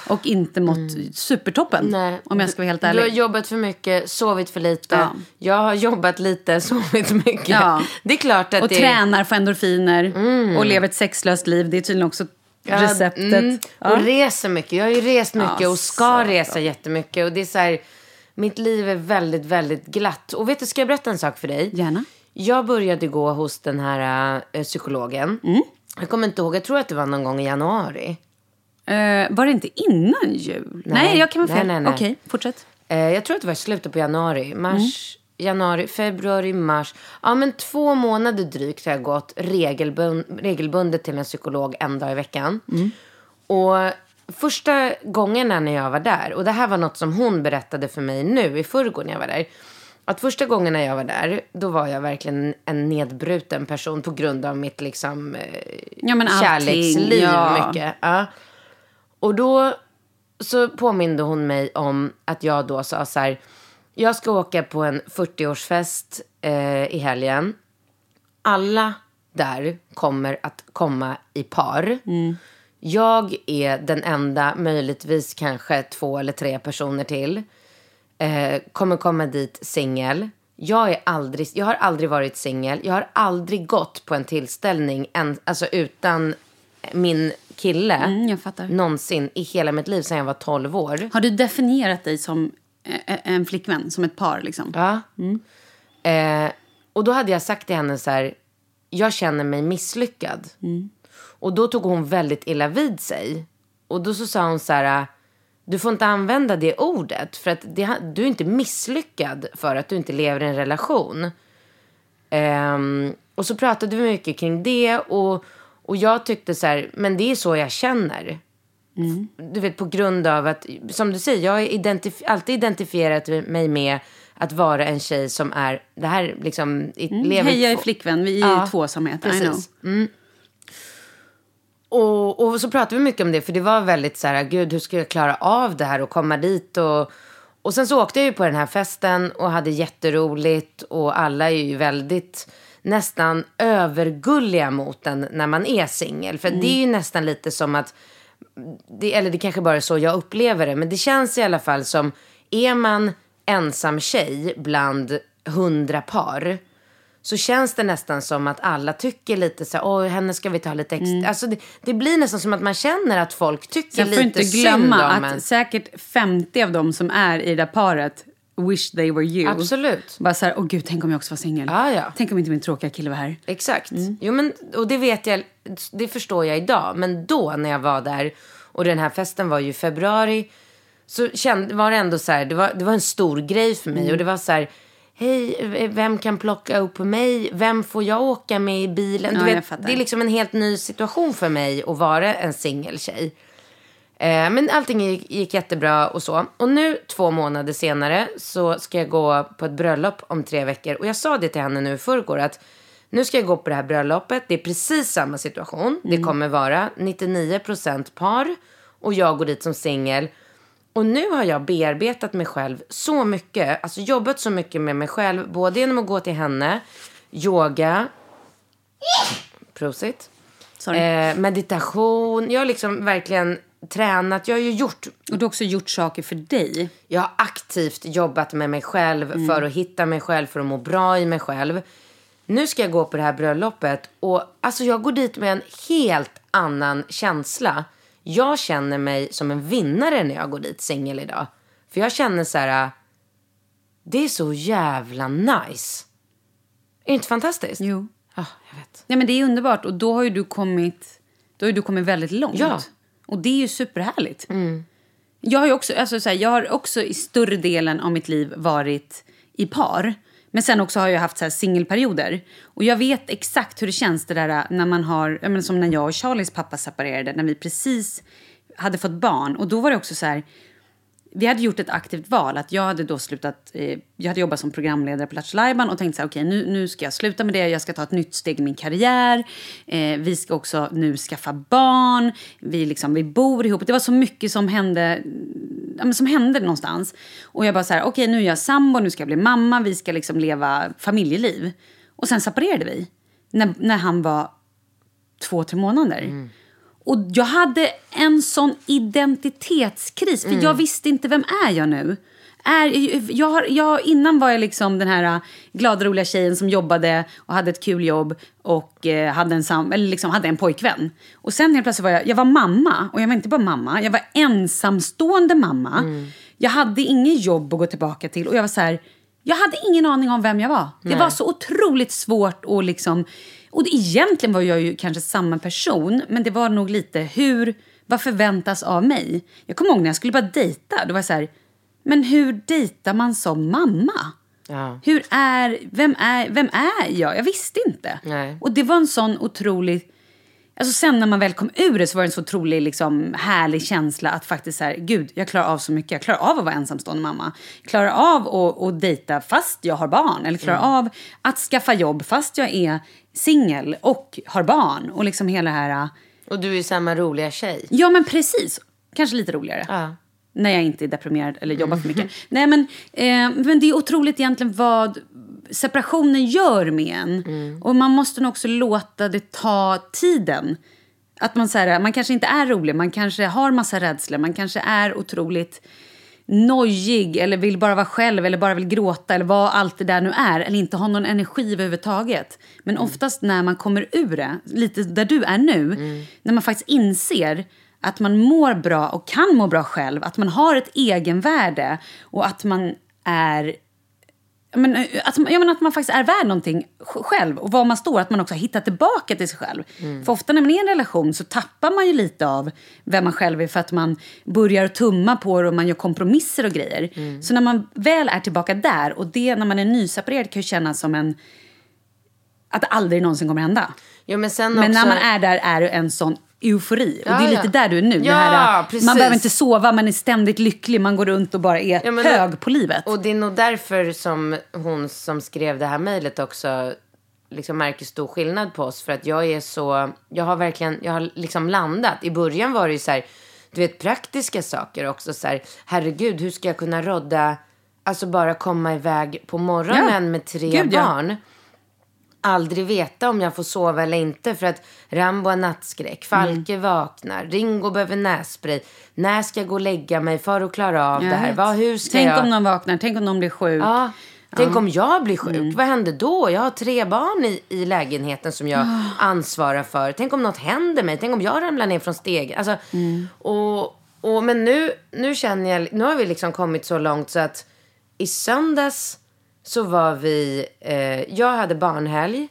och inte mått supertoppen. Nej. Om jag ska vara helt Du har ärlig. jobbat för mycket, sovit för lite. Ja. Jag har jobbat lite, sovit mycket. Ja. Det är klart att Och det tränar för endorfiner och lever ett sexlöst liv. Det är tydligen också Ja, receptet. mm. Och reser mycket. Jag har ju rest mycket och ska så resa jättemycket. Och det är så här, mitt liv är väldigt, väldigt glatt. Och vet du, ska jag berätta en sak för dig? Gärna. Jag började gå hos den här äh, psykologen. Mm. Jag kommer inte ihåg, jag tror att det var någon gång i januari. Eh, var det inte innan jul? Nej, jag kan vara fel. Nej, nej, nej. Okej, fortsätt. Eh, jag tror att det var i slutet på januari. Mars, januari, februari, mars. Ja, men två månader drygt har jag gått regelbund, regelbundet till en psykolog en dag i veckan. Och första gångerna när jag var där, och det här var något som hon berättade för mig nu i förrgår när jag var där. Att första gången när jag var där, då var jag verkligen en nedbruten person på grund av mitt liksom eh, Ja, men kärleksliv ja. mycket. Ja. Och då så påminde hon mig om att jag då sa så här. Jag ska åka på en 40-årsfest eh, i helgen. Alla där kommer att komma i par. Jag är den enda, möjligtvis kanske två eller tre personer till. Eh, kommer komma dit singel. Jag, är aldrig, jag har aldrig varit singel. Jag har aldrig gått på en tillställning en, alltså utan min kille. Mm. Någonsin i hela mitt liv sedan jag var 12 år. Har du definierat dig som eh, en flickvän, som ett par liksom? Ja. Eh, och då hade jag sagt till henne så här, jag känner mig misslyckad. Och då tog hon väldigt illa vid sig. Och då så sa hon så här, du får inte använda det ordet. För att det, du är inte misslyckad för att du inte lever i en relation. Ehm, och så pratade vi mycket kring det. Och, och jag tyckte så här, men det är så jag känner. Du vet på grund av att, som du säger, jag har identif- alltid identifierat mig med att vara en tjej som är, det här liksom, i- lever Mm, Heja i flickvän, vi är Ja, tvåsamhet. I know. Precis. Mm. Och, och så pratade vi mycket om det, för det var väldigt så här, gud hur ska jag klara av det här och komma dit och... Och sen så åkte jag ju på den här festen och hade jätteroligt och alla är ju väldigt nästan övergulliga mot en när man är singel. För det är ju nästan lite som att, det, eller det kanske bara är så jag upplever det, men det känns i alla fall som, är man ensam tjej bland hundra par, så känns det nästan som att alla tycker lite så här, åh, henne ska vi ta lite extra. Alltså det, det blir nästan som att man känner att folk tycker Sen får du lite inte glömma synd om att en. säkert 50 av dem som är i det där paret wish they were you. Absolut. Bara så här, åh gud, tänk om jag också var singel. Ja, ja. Tänk om inte min tråkiga kille var här. Exakt. Jo, men, och det vet jag, det förstår jag idag. Men då när jag var där, och den här festen var ju i februari, så kände, var det ändå så här, det var, det var en stor grej för mig. Och det var så här, hej, vem kan plocka upp mig? Vem får jag åka med i bilen? Ja, vet, det är liksom en helt ny situation för mig att vara en singeltjej. Eh, men allting gick, gick jättebra och så. Och nu två månader senare så ska jag gå på ett bröllop om tre veckor. Och jag sa det till henne nu i förrgår att nu ska jag gå på det här bröllopet. Det är precis samma situation. Det kommer vara 99% par och jag går dit som singel. Och nu har jag bearbetat mig själv så mycket, alltså jobbat så mycket med mig själv, både genom att gå till henne, yoga, prosit, eh, meditation. Jag har liksom verkligen tränat. Jag har ju gjort Och du har också gjort saker för dig. jag har aktivt jobbat med mig själv Mm. för att hitta mig själv, för att må bra i mig själv. Nu ska jag gå på det här bröllopet och alltså jag går dit med en helt annan känsla. Jag känner mig som en vinnare när jag går dit singel idag. För jag känner så här, det är så jävla nice. Är det inte fantastiskt? Jo. Ja, jag vet. Nej, men det är underbart. Och då har ju du kommit, då har du kommit väldigt långt. Ja. Och det är ju superhärligt. Jag har ju också, alltså, så här, jag har också i större delen av mitt liv varit i par. Men sen också har jag haft så här singelperioder. Och jag vet exakt hur det känns det där äh, när man har, menar, som när jag och Charlies pappa separerade, när vi precis hade fått barn. Och då var det också så här, vi hade gjort ett aktivt val. Att jag hade då slutat, eh, jag hade jobbat som programledare på Lattjo Lajban och tänkte så här, okej nu, nu ska jag sluta med det, jag ska ta ett nytt steg i min karriär. Eh, vi ska också nu skaffa barn, vi, liksom, vi bor ihop. Det var så mycket som hände, ja, men som hände någonstans. Och jag bara så här, okej nu är jag sambo, nu ska jag bli mamma, vi ska liksom leva familjeliv. Och sen separerade vi. När, när han var två, tre månader. Mm. Och jag hade en sån identitetskris, för jag visste inte vem är jag nu. Är, jag har, jag, innan var jag liksom den här äh, glada, roliga tjejen som jobbade och hade ett kul jobb och eh, hade, en sam, eller liksom hade en pojkvän. Och sen helt plötsligt var jag, jag var mamma, och jag var inte bara mamma, jag var ensamstående mamma. Jag hade inget jobb att gå tillbaka till och jag var så här, jag hade ingen aning om vem jag var. Det var så otroligt svårt att liksom... Och det, egentligen var jag ju kanske samma person, men det var nog lite hur... Vad förväntas av mig? Jag kommer ihåg när jag skulle bara dejta. Då var jag så här, men hur dejtar man som mamma? Ja. Hur är, vem, är, vem är jag? Jag visste inte. Nej. Och det var en sån otrolig... Alltså sen när man väl kom ur det så var det en så otrolig liksom, härlig känsla att faktiskt så här, gud, jag klarar av så mycket. Jag klarar av att vara ensamstående mamma. Jag klarar av att, att dejta fast jag har barn. Eller klarar av att skaffa jobb fast jag är singel och har barn. Och liksom hela det här... Och du är samma roliga tjej. Ja, men precis. Kanske lite roligare. Ja. När jag inte är deprimerad eller jobbar för mycket. Nej, men, eh, men det är otroligt egentligen vad separationen gör med en. Och man måste nog också låta det ta tiden. Att man, så här, man kanske inte är rolig, man kanske har massa rädslor, man kanske är otroligt nojig eller vill bara vara själv eller bara vill gråta eller vad allt det där nu är eller inte har någon energi överhuvudtaget. Men oftast när man kommer ur det, lite där du är nu, när man faktiskt inser att man mår bra och kan må bra själv, att man har ett egenvärde och att man är men, eh, att, ja, men att man faktiskt är värd någonting sj- själv och var man står, att man också hittat tillbaka till sig själv. För ofta när man är i en relation så tappar man ju lite av vem man själv är för att man börjar tumma på det och man gör kompromisser och grejer. Så när man väl är tillbaka där och det när man är nyseparerad kan ju kännas som en att det aldrig någonsin kommer hända. Jo, men Men också... när man är där är det en sån eufori. och Ja, det är lite ja. där du är nu. Ja, här, precis. man behöver inte sova, man är ständigt lycklig, man går runt och bara är men hög på livet. Och det är nog därför som hon som skrev det här mejlet också liksom märker stor skillnad på oss. För att jag är så, jag har verkligen, jag har liksom landat. I början var det ju så här, du vet praktiska saker också så här, herregud hur ska jag kunna rodda, alltså bara komma iväg på morgonen med tre Gud, barn. Aldrig veta om jag får sova eller inte för att Rambo har nattskräck, Falke Mm. vaknar, Ringo behöver nässpray. När ska jag gå och lägga mig för att klara av det här? Vad, hur ska tänk jag... om någon vaknar, tänk om någon blir sjuk. Ja. Tänk om jag blir sjuk, Mm. vad händer då? Jag har tre barn i, i lägenheten som jag Ah. ansvarar för. Tänk om något händer mig? Tänk om jag ramlar ner från stegen? Alltså, Mm. och, och, men nu, nu känner jag, nu har vi liksom kommit så långt så att i söndags så var vi, eh, jag hade barnhelg.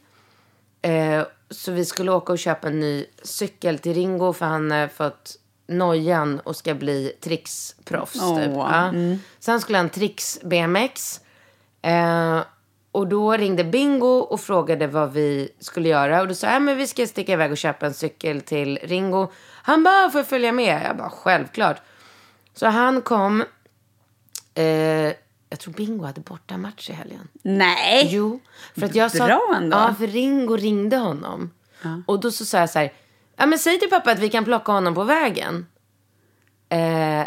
Eh, så vi skulle åka och köpa en ny cykel till Ringo för han har fått nojan och ska bli tricksproffs. Åh, typ. ja. Sen skulle han tricks BMX. Eh, och då ringde Bingo och frågade vad vi skulle göra. Och då sa jag, "Ja, men vi ska sticka iväg och köpa en cykel till Ringo. Han bara, får jag följa med? Jag bara, självklart. Så han kom. Eh, jag tror Bingo hade bortamatch i helgen. Nej! Jo, för att jag sa... Bra ändå. Ja, för Ringo ringde honom. Och då så sa jag så här, ja men säg till pappa att vi kan plocka honom på vägen. Eh,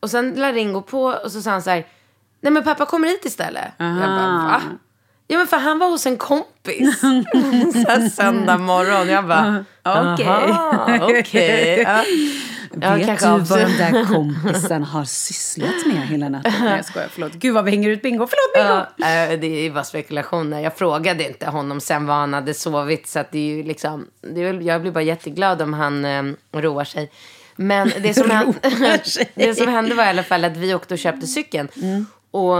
och sen la Ringo på och så sa han så här, nej men pappa kommer hit istället. Jag bara, va? Ja men för han var hos en kompis. så här söndag morgon. Jag bara, Okej. "Aha, okej. Ja. Ja, Vet du vad den där kompisen har sysslat med hela natten? Nej, jag skojar. Förlåt. Gud vad vi hänger ut Bingo. Förlåt Bingo! Ja, det är bara spekulationer. Jag frågade inte honom sen vad han hade sovit. Så det är ju liksom, det är jag blir bara jätteglad om han eh, roar sig. Men det som, hände, det som hände var i alla fall att vi åkte och köpte cykeln. Och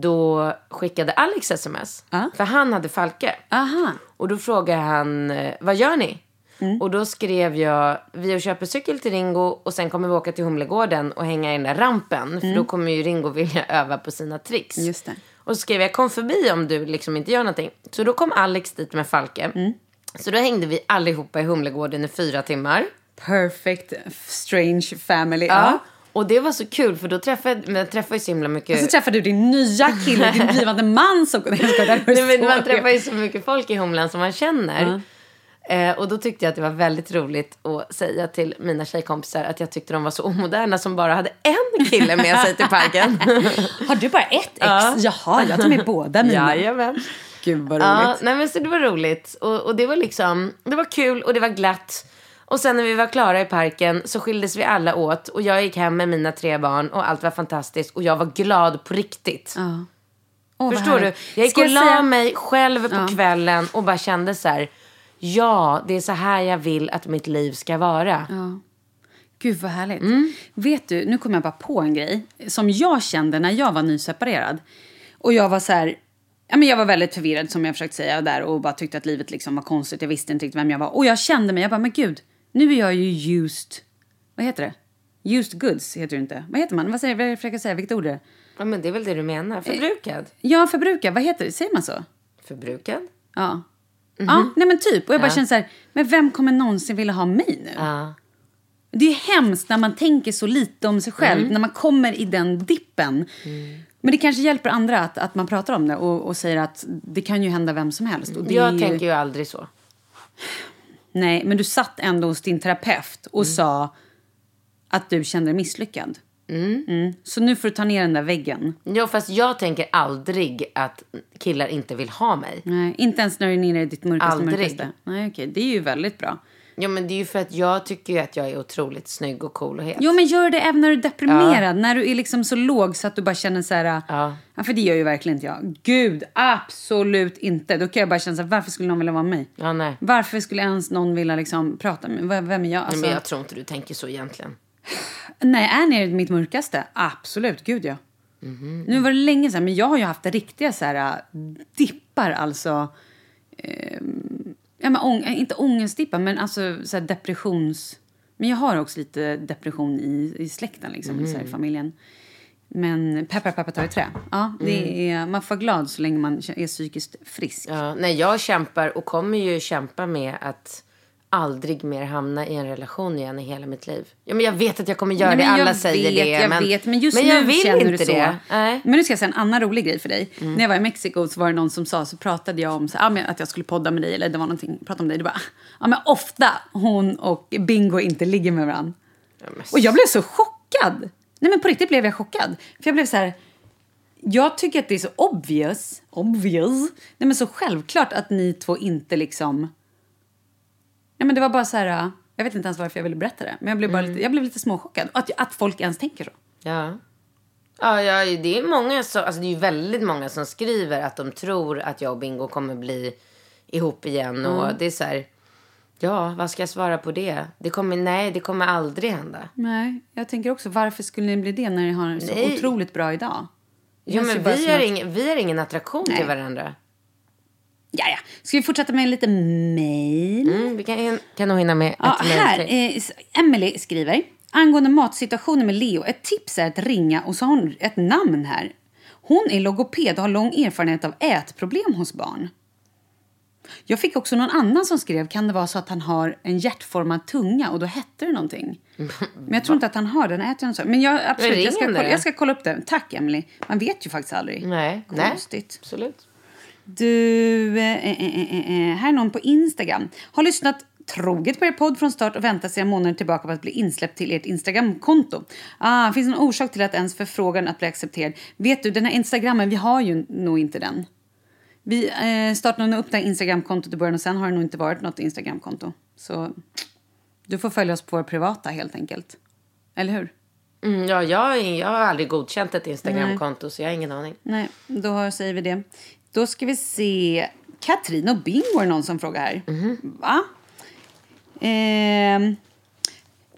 då skickade Alex sms. Ja. För han hade Falke. Aha. Och då frågade han, eh, vad gör ni? Mm. Och då skrev jag, vi och köper cykel till Ringo och sen kommer vi åka till Humlegården och hänga i den där rampen. För då kommer ju Ringo vilja öva på sina tricks. Mm. Just det. Och så skrev jag, kom förbi om du liksom inte gör någonting. Så då kom Alex dit med Falke. Mm. Så då hängde vi allihopa i Humlegården i fyra timmar. Perfect strange family. Ja. Ja. Och det var så kul för då träffade, jag träffade ju så himla mycket... Och så träffade du din nya kille, din blivande man som... Nej, men man träffar ju så mycket folk i Humlan som man känner. Eh, och då tyckte jag att det var väldigt roligt att säga till mina tjejkompisar att jag tyckte de var så omoderna som bara hade en kille med sig till parken. Har du bara ett ex? Ja. Jaha, jag tar med båda mina. Jajamän. Gud vad roligt. Ja, nej, men så det var roligt. Och, och det var liksom, det var kul och det var glatt. Och sen när vi var klara i parken så skildes vi alla åt. Och jag gick hem med mina tre barn och allt var fantastiskt. Och jag var glad på riktigt. Åh, vad Förstår du? Jag gick Ska och la säga- mig själv på kvällen och bara kände så här. Ja, det är så här jag vill att mitt liv ska vara. Gud vad härligt. Mm. Vet du, nu kommer jag bara på en grej som jag kände när jag var nyseparerad. Och jag var så här, ja men jag var väldigt förvirrad som jag försökt säga där och bara tyckte att livet liksom var konstigt. Jag visste inte riktigt vem jag var. Och jag kände mig, jag bara men gud, nu är jag ju used, vad heter det? Used goods heter det inte. Vad heter man? Vad säger vad försöker jag säga? Vilket ord är det? Ja, men det är väl det du menar? Förbrukad? Ja, förbruka. Vad heter det? Säger man så? Förbrukad? Ja. Ja, nej men typ. Och jag bara Mhm. Ja. känner så här, men vem kommer någonsin vilja ha mig nu? Ja. Det är hemskt när man tänker så lite om sig själv, Mm. när man kommer i den dippen. Men det kanske hjälper andra att, att man pratar om det och, och säger att det kan ju hända vem som helst. Och det Jag ju, tänker ju aldrig så. Nej, men du satt ändå hos din terapeut och Mm. sa att du kände dig misslyckad. Mm. Så nu får du ta ner den där väggen. Ja, fast jag tänker aldrig att killar inte vill ha mig. Nej, inte ens när du är nere i ditt mörkaste Aldrig. mörkaste. Nej, okej. Det är ju väldigt bra. Ja, men det är ju för att jag tycker att jag är otroligt snygg och cool och het. Jo, men gör det även när du är deprimerad. När du är liksom så låg så att du bara känner så här... Ja. Ja, för det gör ju verkligen inte jag. Gud, absolut inte. Då kan jag bara känna så här, varför skulle någon vilja vara med mig? Ja, nej. Varför skulle ens någon vilja liksom prata med mig? Vem är jag? Nej, Alltså, men jag tror inte du tänker så egentligen. Nej, är ni mitt mörkaste? Absolut, gud ja. Nu var det länge sedan, men jag har ju haft riktiga så här, äh, dippar. Alltså, eh, ja, men ång, inte ångestdippar, men alltså så här, depressions... Men jag har också lite depression i, i släkten, liksom, så här, i familjen. Men peppar, peppar tar i trä. Ja, det är, man får vara glad så länge man är psykiskt frisk. Ja, nej, jag kämpar och kommer ju kämpa med att aldrig mer hamna i en relation igen i hela mitt liv. Ja, men jag vet att jag kommer göra Nej, det, alla säger vet, det. Jag men, vet, men just men nu jag vill känner inte du så. det. Nej. Men nu ska jag säga en annan rolig grej för dig. När jag var i Mexiko så var det någon som sa, så pratade jag om så, ja, men att jag skulle podda med dig, eller det var någonting, prata om dig. Det bara, ja men ofta hon och Bingo inte ligger med varandra. Och jag blev så chockad. Nej men på riktigt blev jag chockad. För jag blev så här, jag tycker att det är så obvious, obvious, nej men så självklart att ni två inte liksom... Nej men det var bara så här, jag vet inte ens varför jag ville berätta det. Men jag blev, bara lite, jag blev lite småchockad. Att, att folk ens tänker så. Ja. Ja, ja, det är många som, alltså det är ju väldigt många som skriver att de tror att jag och Bingo kommer bli ihop igen. Och det är så här, ja, vad ska jag svara på det? Det kommer, nej, det kommer aldrig hända. Nej, jag tänker också varför skulle ni bli det när ni har det så Nej. otroligt bra idag? Jo, men vi har, att- ing, vi har ingen attraktion Nej. till varandra. Ja, ja. Ska vi fortsätta med lite mejl? Mm, vi kan, kan nog hinna med Ja, ett mejl här. Eh, Emily skriver. Angående matsituationen med Leo. Ett tips är att ringa och så har hon ett namn här. Hon är logoped och har lång erfarenhet av ätproblem hos barn. Jag fick också någon annan som skrev, kan det vara så att han har en hjärtformad tunga och då hette det någonting? Men jag tror inte att han har den, äter så. Men jag, absolut, jag ska, kolla, jag ska kolla upp det. Tack Emily. Man vet ju faktiskt aldrig. Nej, nej. Konstigt. Absolut. Du, eh, eh, eh, eh, här är någon på Instagram. Har lyssnat troget på er podd från start och väntar sedan månader tillbaka på att bli insläppt till ert Instagramkonto. Ah, finns det någon orsak till att ens förfrågan att bli accepterad? Vet du, den här Instagrammen, vi har ju nog inte den. Vi eh, startade upp det här Instagramkontot i början och sen har det nog inte varit något Instagramkonto. Så du får följa oss på vår privata helt enkelt. Eller hur? Mm, ja, jag, jag har aldrig godkänt ett Instagramkonto så jag har ingen aning. Nej, då säger vi det. Då ska vi se. Katrin och Bingo är någon som frågar här. Va? Eh,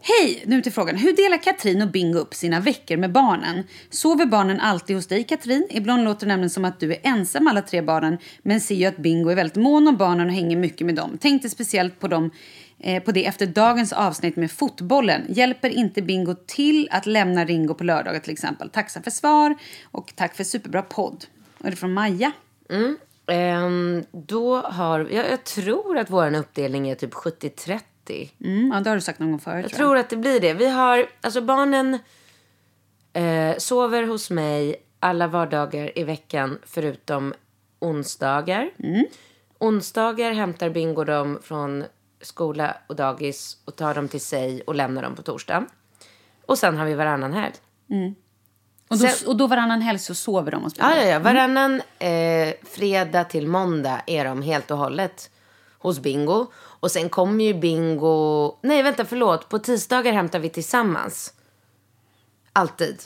Hej! Nu till frågan. Hur delar Katrin och Bingo upp sina veckor med barnen? Sover barnen alltid hos dig, Katrin? Ibland låter det nämligen som att du är ensam med alla tre barnen men ser ju att Bingo är väldigt mån om barnen och hänger mycket med dem. Tänkte speciellt på, dem, eh, på det efter dagens avsnitt med fotbollen. Hjälper inte Bingo till att lämna Ringo på lördagar till exempel? Tacksam för svar och tack för superbra podd. Och det är från Maja. Ehm, då har, jag, jag tror att vår uppdelning är typ 70-30. Mm, ja, det har du sagt någon gång förut. Jag tror att det blir det. Vi har, alltså barnen eh, sover hos mig alla vardagar i veckan förutom onsdagar. Onsdagar hämtar Bingo dem från skola och dagis och tar dem till sig och lämnar dem på torsdag. Och sen har vi varannan helg. Och, då, Sen- och då varannan helg så sover de hos Bingo? Ja, ja, ja. Varannan eh, fredag till måndag är de helt och hållet hos Bingo. Och sen kommer ju Bingo... Nej, vänta, förlåt. På tisdagar hämtar vi tillsammans. Alltid.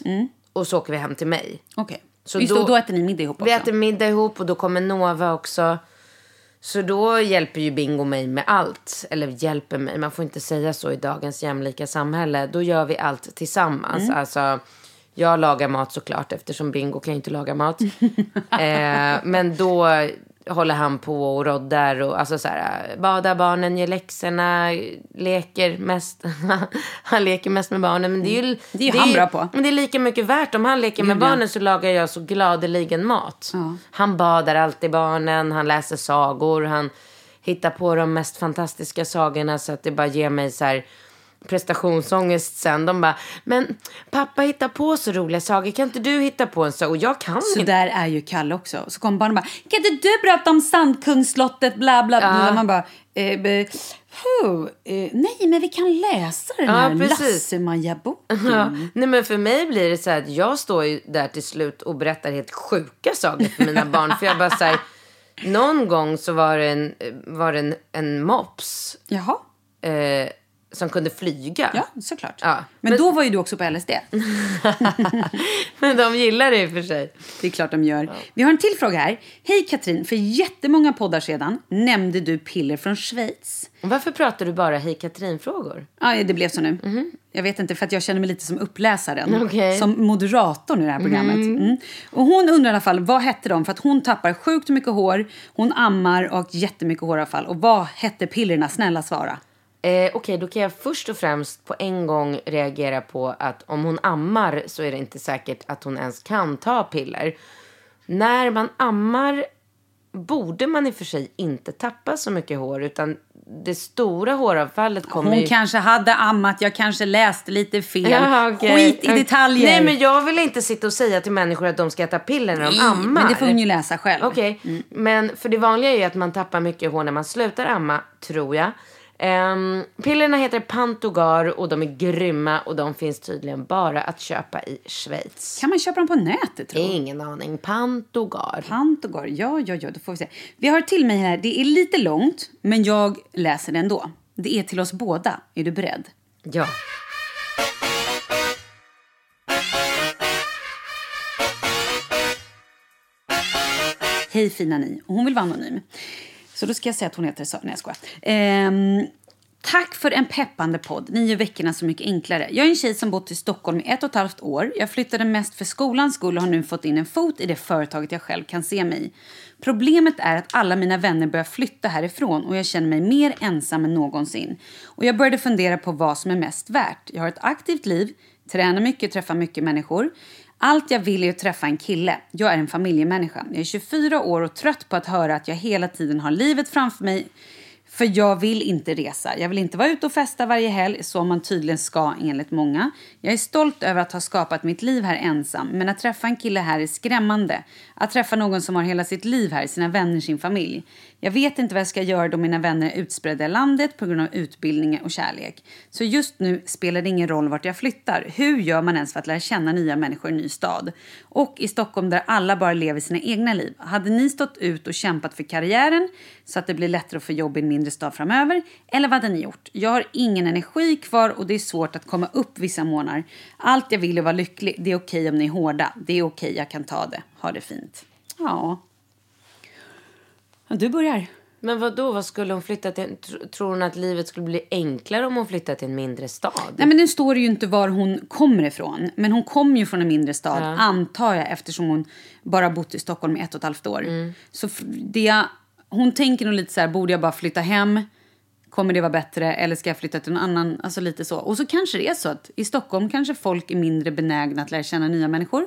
Och så åker vi hem till mig. Okej. Så Just då- då, då äter ni middag ihop också? Vi äter middag ihop och då kommer Nova också. Så då hjälper ju Bingo mig med allt. Eller hjälper mig, man får inte säga så i dagens jämlika samhälle. Då gör vi allt tillsammans. Alltså, jag lagar mat såklart eftersom Bingo kan ju inte laga mat. eh, men då håller han på och roddar och alltså så här, badar barnen, gör läxorna, leker mest. han leker mest med barnen. Men det är ju, Det är ju han bra på. Men det är lika mycket värt. Om han leker med ja. barnen så lagar jag så gladeligen mat. Han badar alltid barnen, han läser sagor, han hittar på de mest fantastiska sagorna så att det bara ger mig så här prestationsångest sen. De bara, men pappa hittar på så roliga sagor, kan inte du hitta på en saga? Och jag kan Så inte. där är ju Kalle också. Så kommer barnen bara, kan inte du prata om Sandkungsslottet, bla bla bla. Man bara, eh, be, huh, eh, nej men vi kan läsa den Ja, här precis. Lasse-Maja-boken. Ja. Nej men för mig blir det så här att jag står ju där till slut och berättar helt sjuka sagor för mina barn. För jag bara säger någon gång så var det en, var det en, en mops Jaha. eh, som kunde flyga. Ja, såklart. Ja, Men, men- då var ju du också på LSD. Men de gillar det i och för sig. Det är klart de gör. Vi har en till fråga här. Hej Katrin, för jättemånga poddar sedan nämnde du piller från Schweiz. Varför pratar du bara Hej Katrin-frågor? Ja, det blev så nu. Jag vet inte, för att jag känner mig lite som uppläsaren. Okej. Som moderatorn i det här programmet. Mm. Och hon undrar i alla fall, vad hette de? För att hon tappar sjukt mycket hår, hon ammar och jättemycket håravfall. Och vad hette pillerna? Snälla svara. Eh, Okej, då kan jag först och främst på en gång reagera på att om hon ammar så är det inte säkert att hon ens kan ta piller. När man ammar borde man i och för sig inte tappa så mycket hår utan det stora håravfallet kommer Hon ju... kanske hade ammat, jag kanske läste lite fel. Ja, okej. Skit i detaljer. Nej, men jag vill inte sitta och säga till människor att de ska äta piller när de Nej, ammar. Men det får hon ju läsa själv. Okej, men för det vanliga är ju att man tappar mycket hår när man slutar amma, tror jag. Um, pillerna heter Pantogar och de är grymma och de finns tydligen bara att köpa i Schweiz. Kan man köpa dem på nätet tror jag? Ingen aning. Pantogar. Pantogar, ja, ja, ja, då får vi se. Vi har till mig här, det är lite långt, men jag läser det ändå. Det är till oss båda. Är du beredd? Ja. Hej fina ni. Hon vill vara anonym. Så då ska jag säga att hon heter så. Nej, jag skojar. Ehm, tack för en peppande podd. Ni gör veckorna så mycket enklare. Jag är en tjej som bott i Stockholm i ett och ett halvt år. Jag flyttade mest för skolans skull och har nu fått in en fot i det företaget jag själv kan se mig i. Problemet är att alla mina vänner börjar flytta härifrån och jag känner mig mer ensam än någonsin. Och jag började fundera på vad som är mest värt. Jag har ett aktivt liv, tränar mycket, träffar mycket människor. Allt jag vill är att träffa en kille. Jag är en familjemänniska. Jag är 24 år och trött på att höra att jag hela tiden har livet framför mig. För jag vill inte resa. Jag vill inte vara ute och festa varje helg, som man tydligen ska enligt många. Jag är stolt över att ha skapat mitt liv här ensam, men att träffa en kille här är skrämmande. Att träffa någon som har hela sitt liv här, sina vänner, sin familj. Jag vet inte vad jag ska göra då mina vänner är utspridda i landet på grund av utbildning och kärlek. Så just nu spelar det ingen roll vart jag flyttar. Hur gör man ens för att lära känna nya människor i en ny stad? Och i Stockholm där alla bara lever sina egna liv. Hade ni stått ut och kämpat för karriären så att det blir lättare att få jobb i en mindre stad framöver? Eller vad hade ni gjort? Jag har ingen energi kvar och det är svårt att komma upp vissa månader. Allt jag vill är att vara lycklig. Det är okej om ni är hårda. Det är okej, jag kan ta det. Ha det fint. Ja. Du börjar. Men vad då? Vad skulle hon flytta till? Tr- Tror hon att livet skulle bli enklare om hon flyttade till en mindre stad? Nej, men nu står det ju inte var hon kommer ifrån. Men hon kommer ju från en mindre stad, Ja. antar jag, eftersom hon bara bott i Stockholm i ett och ett halvt år. Så f- det, hon tänker nog lite så här, borde jag bara flytta hem? Kommer det vara bättre? Eller ska jag flytta till någon annan? Alltså lite så. Och så kanske det är så att i Stockholm kanske folk är mindre benägna att lära känna nya människor.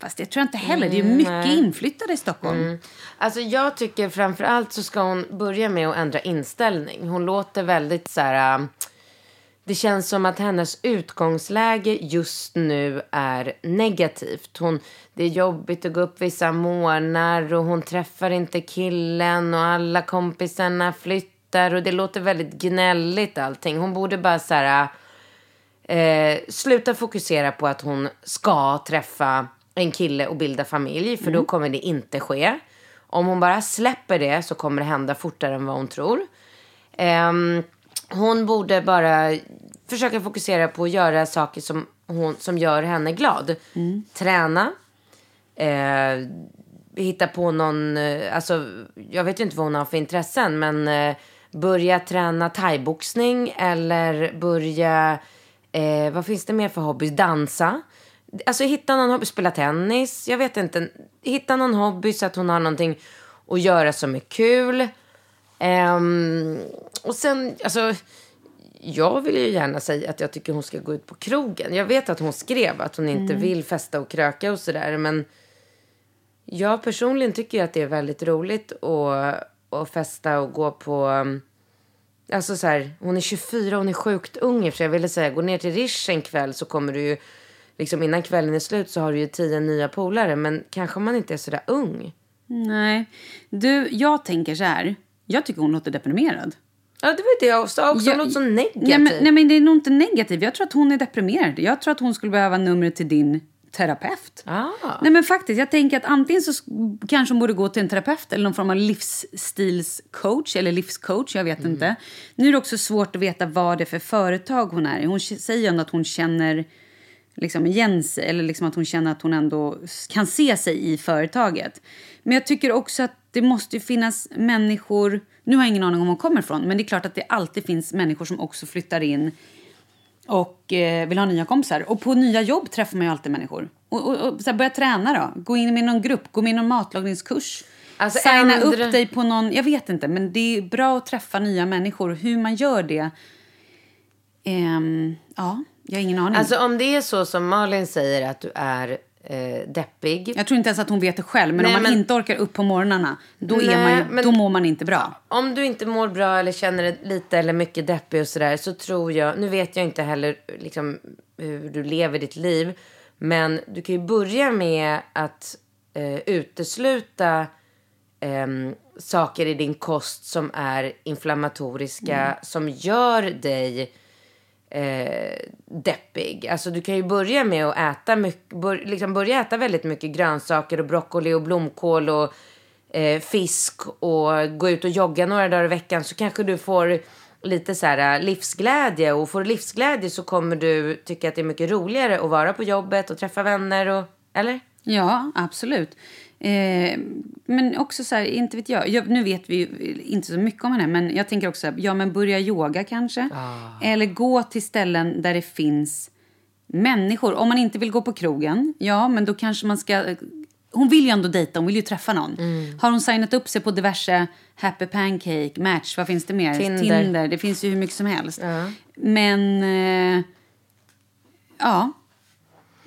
Fast det tror jag inte heller. Det är ju mycket inflyttade i Stockholm. Alltså jag tycker framför allt så ska hon börja med att ändra inställning. Hon låter väldigt så här... äh, Det känns som att hennes utgångsläge just nu är negativt. Hon, det är jobbigt att gå upp vissa morgnar och hon träffar inte killen och alla kompisarna flyttar och det låter väldigt gnälligt allting. Hon borde bara så här... Eh, sluta fokusera på att hon ska träffa en kille och bilda familj, för då kommer det inte ske. Om hon bara släpper det så kommer det hända fortare än vad hon tror. Ehm, hon borde bara försöka fokusera på att göra saker som, hon, som gör henne glad. Träna. Eh, hitta på någon, eh, alltså jag vet ju inte vad hon har för intressen men eh, börja träna thaiboxning eller börja, eh, vad finns det mer för hobby? Dansa. Alltså hitta någon hobby, spela tennis, jag vet inte. Hitta någon hobby så att hon har någonting att göra som är kul. Ehm, och sen, alltså jag vill ju gärna säga att jag tycker hon ska gå ut på krogen. Jag vet att hon skrev att hon inte vill festa och kröka och sådär. Men jag personligen tycker att det är väldigt roligt att, att festa och gå på... um, Alltså så här, hon är 24, hon är sjukt ung i. Jag ville säga, gå ner till Rish en kväll så kommer du ju... Liksom innan kvällen är slut så har du ju tio nya polare. Men kanske man inte är sådär ung. Nej. Du, jag tänker så här. Jag tycker hon låter deprimerad. Ja, det var det jag sa också. Hon låter så negativ. Nej men, nej men det är nog inte negativt. Jag tror att hon är deprimerad. Jag tror att hon skulle behöva numret till din terapeut. Ah. Nej men faktiskt, jag tänker att antingen så sk- kanske hon borde gå till en terapeut eller någon form av livsstilscoach eller livscoach, jag vet inte. Nu är det också svårt att veta vad det är för företag hon är i. Hon säger ju att hon känner liksom igen sig, eller liksom att hon känner att hon ändå kan se sig i företaget. Men jag tycker också att det måste ju finnas människor, nu har jag ingen aning om hon kommer ifrån, men det är klart att det alltid finns människor som också flyttar in och eh, vill ha nya kompisar. Och på nya jobb träffar man ju alltid människor. Och, och, och så här, börja träna då. Gå in med någon grupp, gå med i någon matlagningskurs. Alltså, Signa ändra- upp dig på någon, jag vet inte, men det är bra att träffa nya människor. Hur man gör det, ehm, ja, jag har ingen aning. Alltså om det är så som Malin säger att du är eh, deppig. jag tror inte ens att hon vet det själv, men Nej, om man men- inte orkar upp på morgnarna, då, Nej, är man ju, men- då mår man inte bra. Om du inte mår bra eller känner dig lite eller mycket deppig och sådär så tror jag, nu vet jag inte heller liksom hur du lever ditt liv, men du kan ju börja med att eh, utesluta ehm, saker i din kost som är inflammatoriska, som gör dig eh, deppig. Alltså du kan ju börja med att äta mycket, bör, liksom börja äta väldigt mycket grönsaker och broccoli och blomkål och eh, fisk och gå ut och jogga några dagar i veckan så kanske du får lite så här eh, livsglädje och får du livsglädje så kommer du tycka att det är mycket roligare att vara på jobbet och träffa vänner och eller? Ja, absolut. Eh, men också så här, inte vet jag, jag. Nu vet vi ju inte så mycket om henne, men jag tänker också, ja men börja yoga kanske. Eller gå till ställen där det finns människor. Om man inte vill gå på krogen, ja men då kanske man ska... Hon vill ju ändå dejta, hon vill ju träffa någon. Har hon signat upp sig på diverse Happy Pancake, Match, vad finns det mer? Tinder. Det finns ju hur mycket som helst. Men... Eh, ja.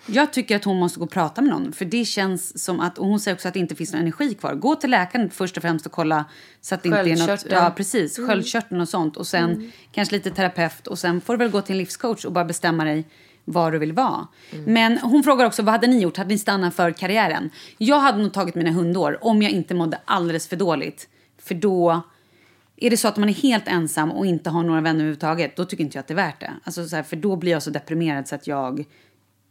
Jag tycker att hon måste gå och prata med någon. För det känns som att, och hon säger också att det inte finns någon energi kvar. Gå till läkaren först och främst och kolla så att det inte är något... Ja, precis. Sköldkörteln och sånt. Och sen kanske lite terapeut. Och sen får du väl gå till en livscoach och bara bestämma dig var du vill vara. Men hon frågar också, vad hade ni gjort? Hade ni stannat för karriären? Jag hade nog tagit mina hundår om jag inte mådde alldeles för dåligt. För då... Är det så att man är helt ensam och inte har några vänner överhuvudtaget, då tycker inte jag att det är värt det. Alltså så här, för då blir jag så deprimerad så att jag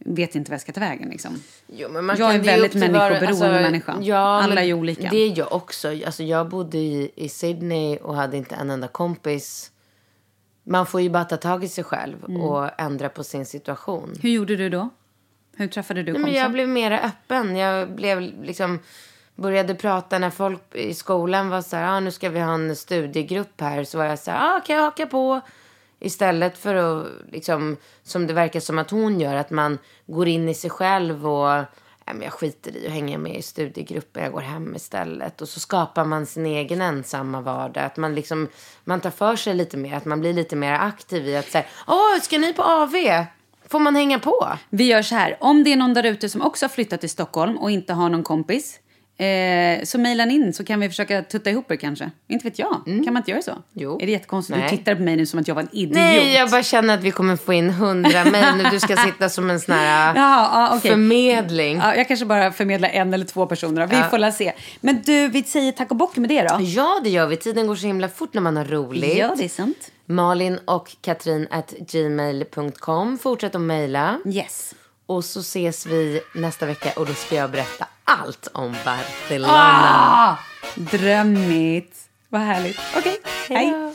vet inte vad jag ska ta vägen. Liksom. Jo, Jag är väldigt människoberoende människa. Ja, Alla är olika. Det är jag också. Alltså, jag bodde i, i Sydney och hade inte en enda kompis. Man får ju bara ta tag i sig själv Mm. och ändra på sin situation. Hur gjorde du då? Hur träffade du kompisar? jag blev mer öppen. Jag blev liksom, började prata när folk i skolan var så här, ah, nu ska vi ha en studiegrupp här. Så var jag så här, ah, kan jag haka på? Istället för att, liksom, som det verkar som att hon gör, att man går in i sig själv och "Nej, men jag skiter i att hänga med i studiegrupper, jag går hem istället. Och så skapar man sin egen ensamma vardag. Att man, liksom, man tar för sig lite mer, att man blir lite mer aktiv i att säga, åh, ska ni på AV? Får man hänga på? Vi gör så här. Om det är någon där ute som också har flyttat till Stockholm och inte har någon kompis. Eh, så mejla in så kan vi försöka tutta ihop er kanske. Inte vet jag. Kan man inte göra så? Mm. Jo. Är det jättekonstigt? Nej. Du tittar på mig nu som att jag var en idiot. Nej, jag bara känner att vi kommer få in hundra mejl nu. Du ska sitta som en sån här ja, okej. förmedling. Ja, jag kanske bara förmedlar en eller två personer. Vi Ja. får la se. Men du, vi säger tack och bock med det då. Ja, det gör vi. Tiden går så himla fort när man har roligt. Ja, det är sant. Malin och Katrin at gmail.com. Fortsätt att mejla. Yes. Och så ses vi nästa vecka och då ska jag berätta allt om Barcelona. Ah, drömmigt. Vad härligt. Okej, hej.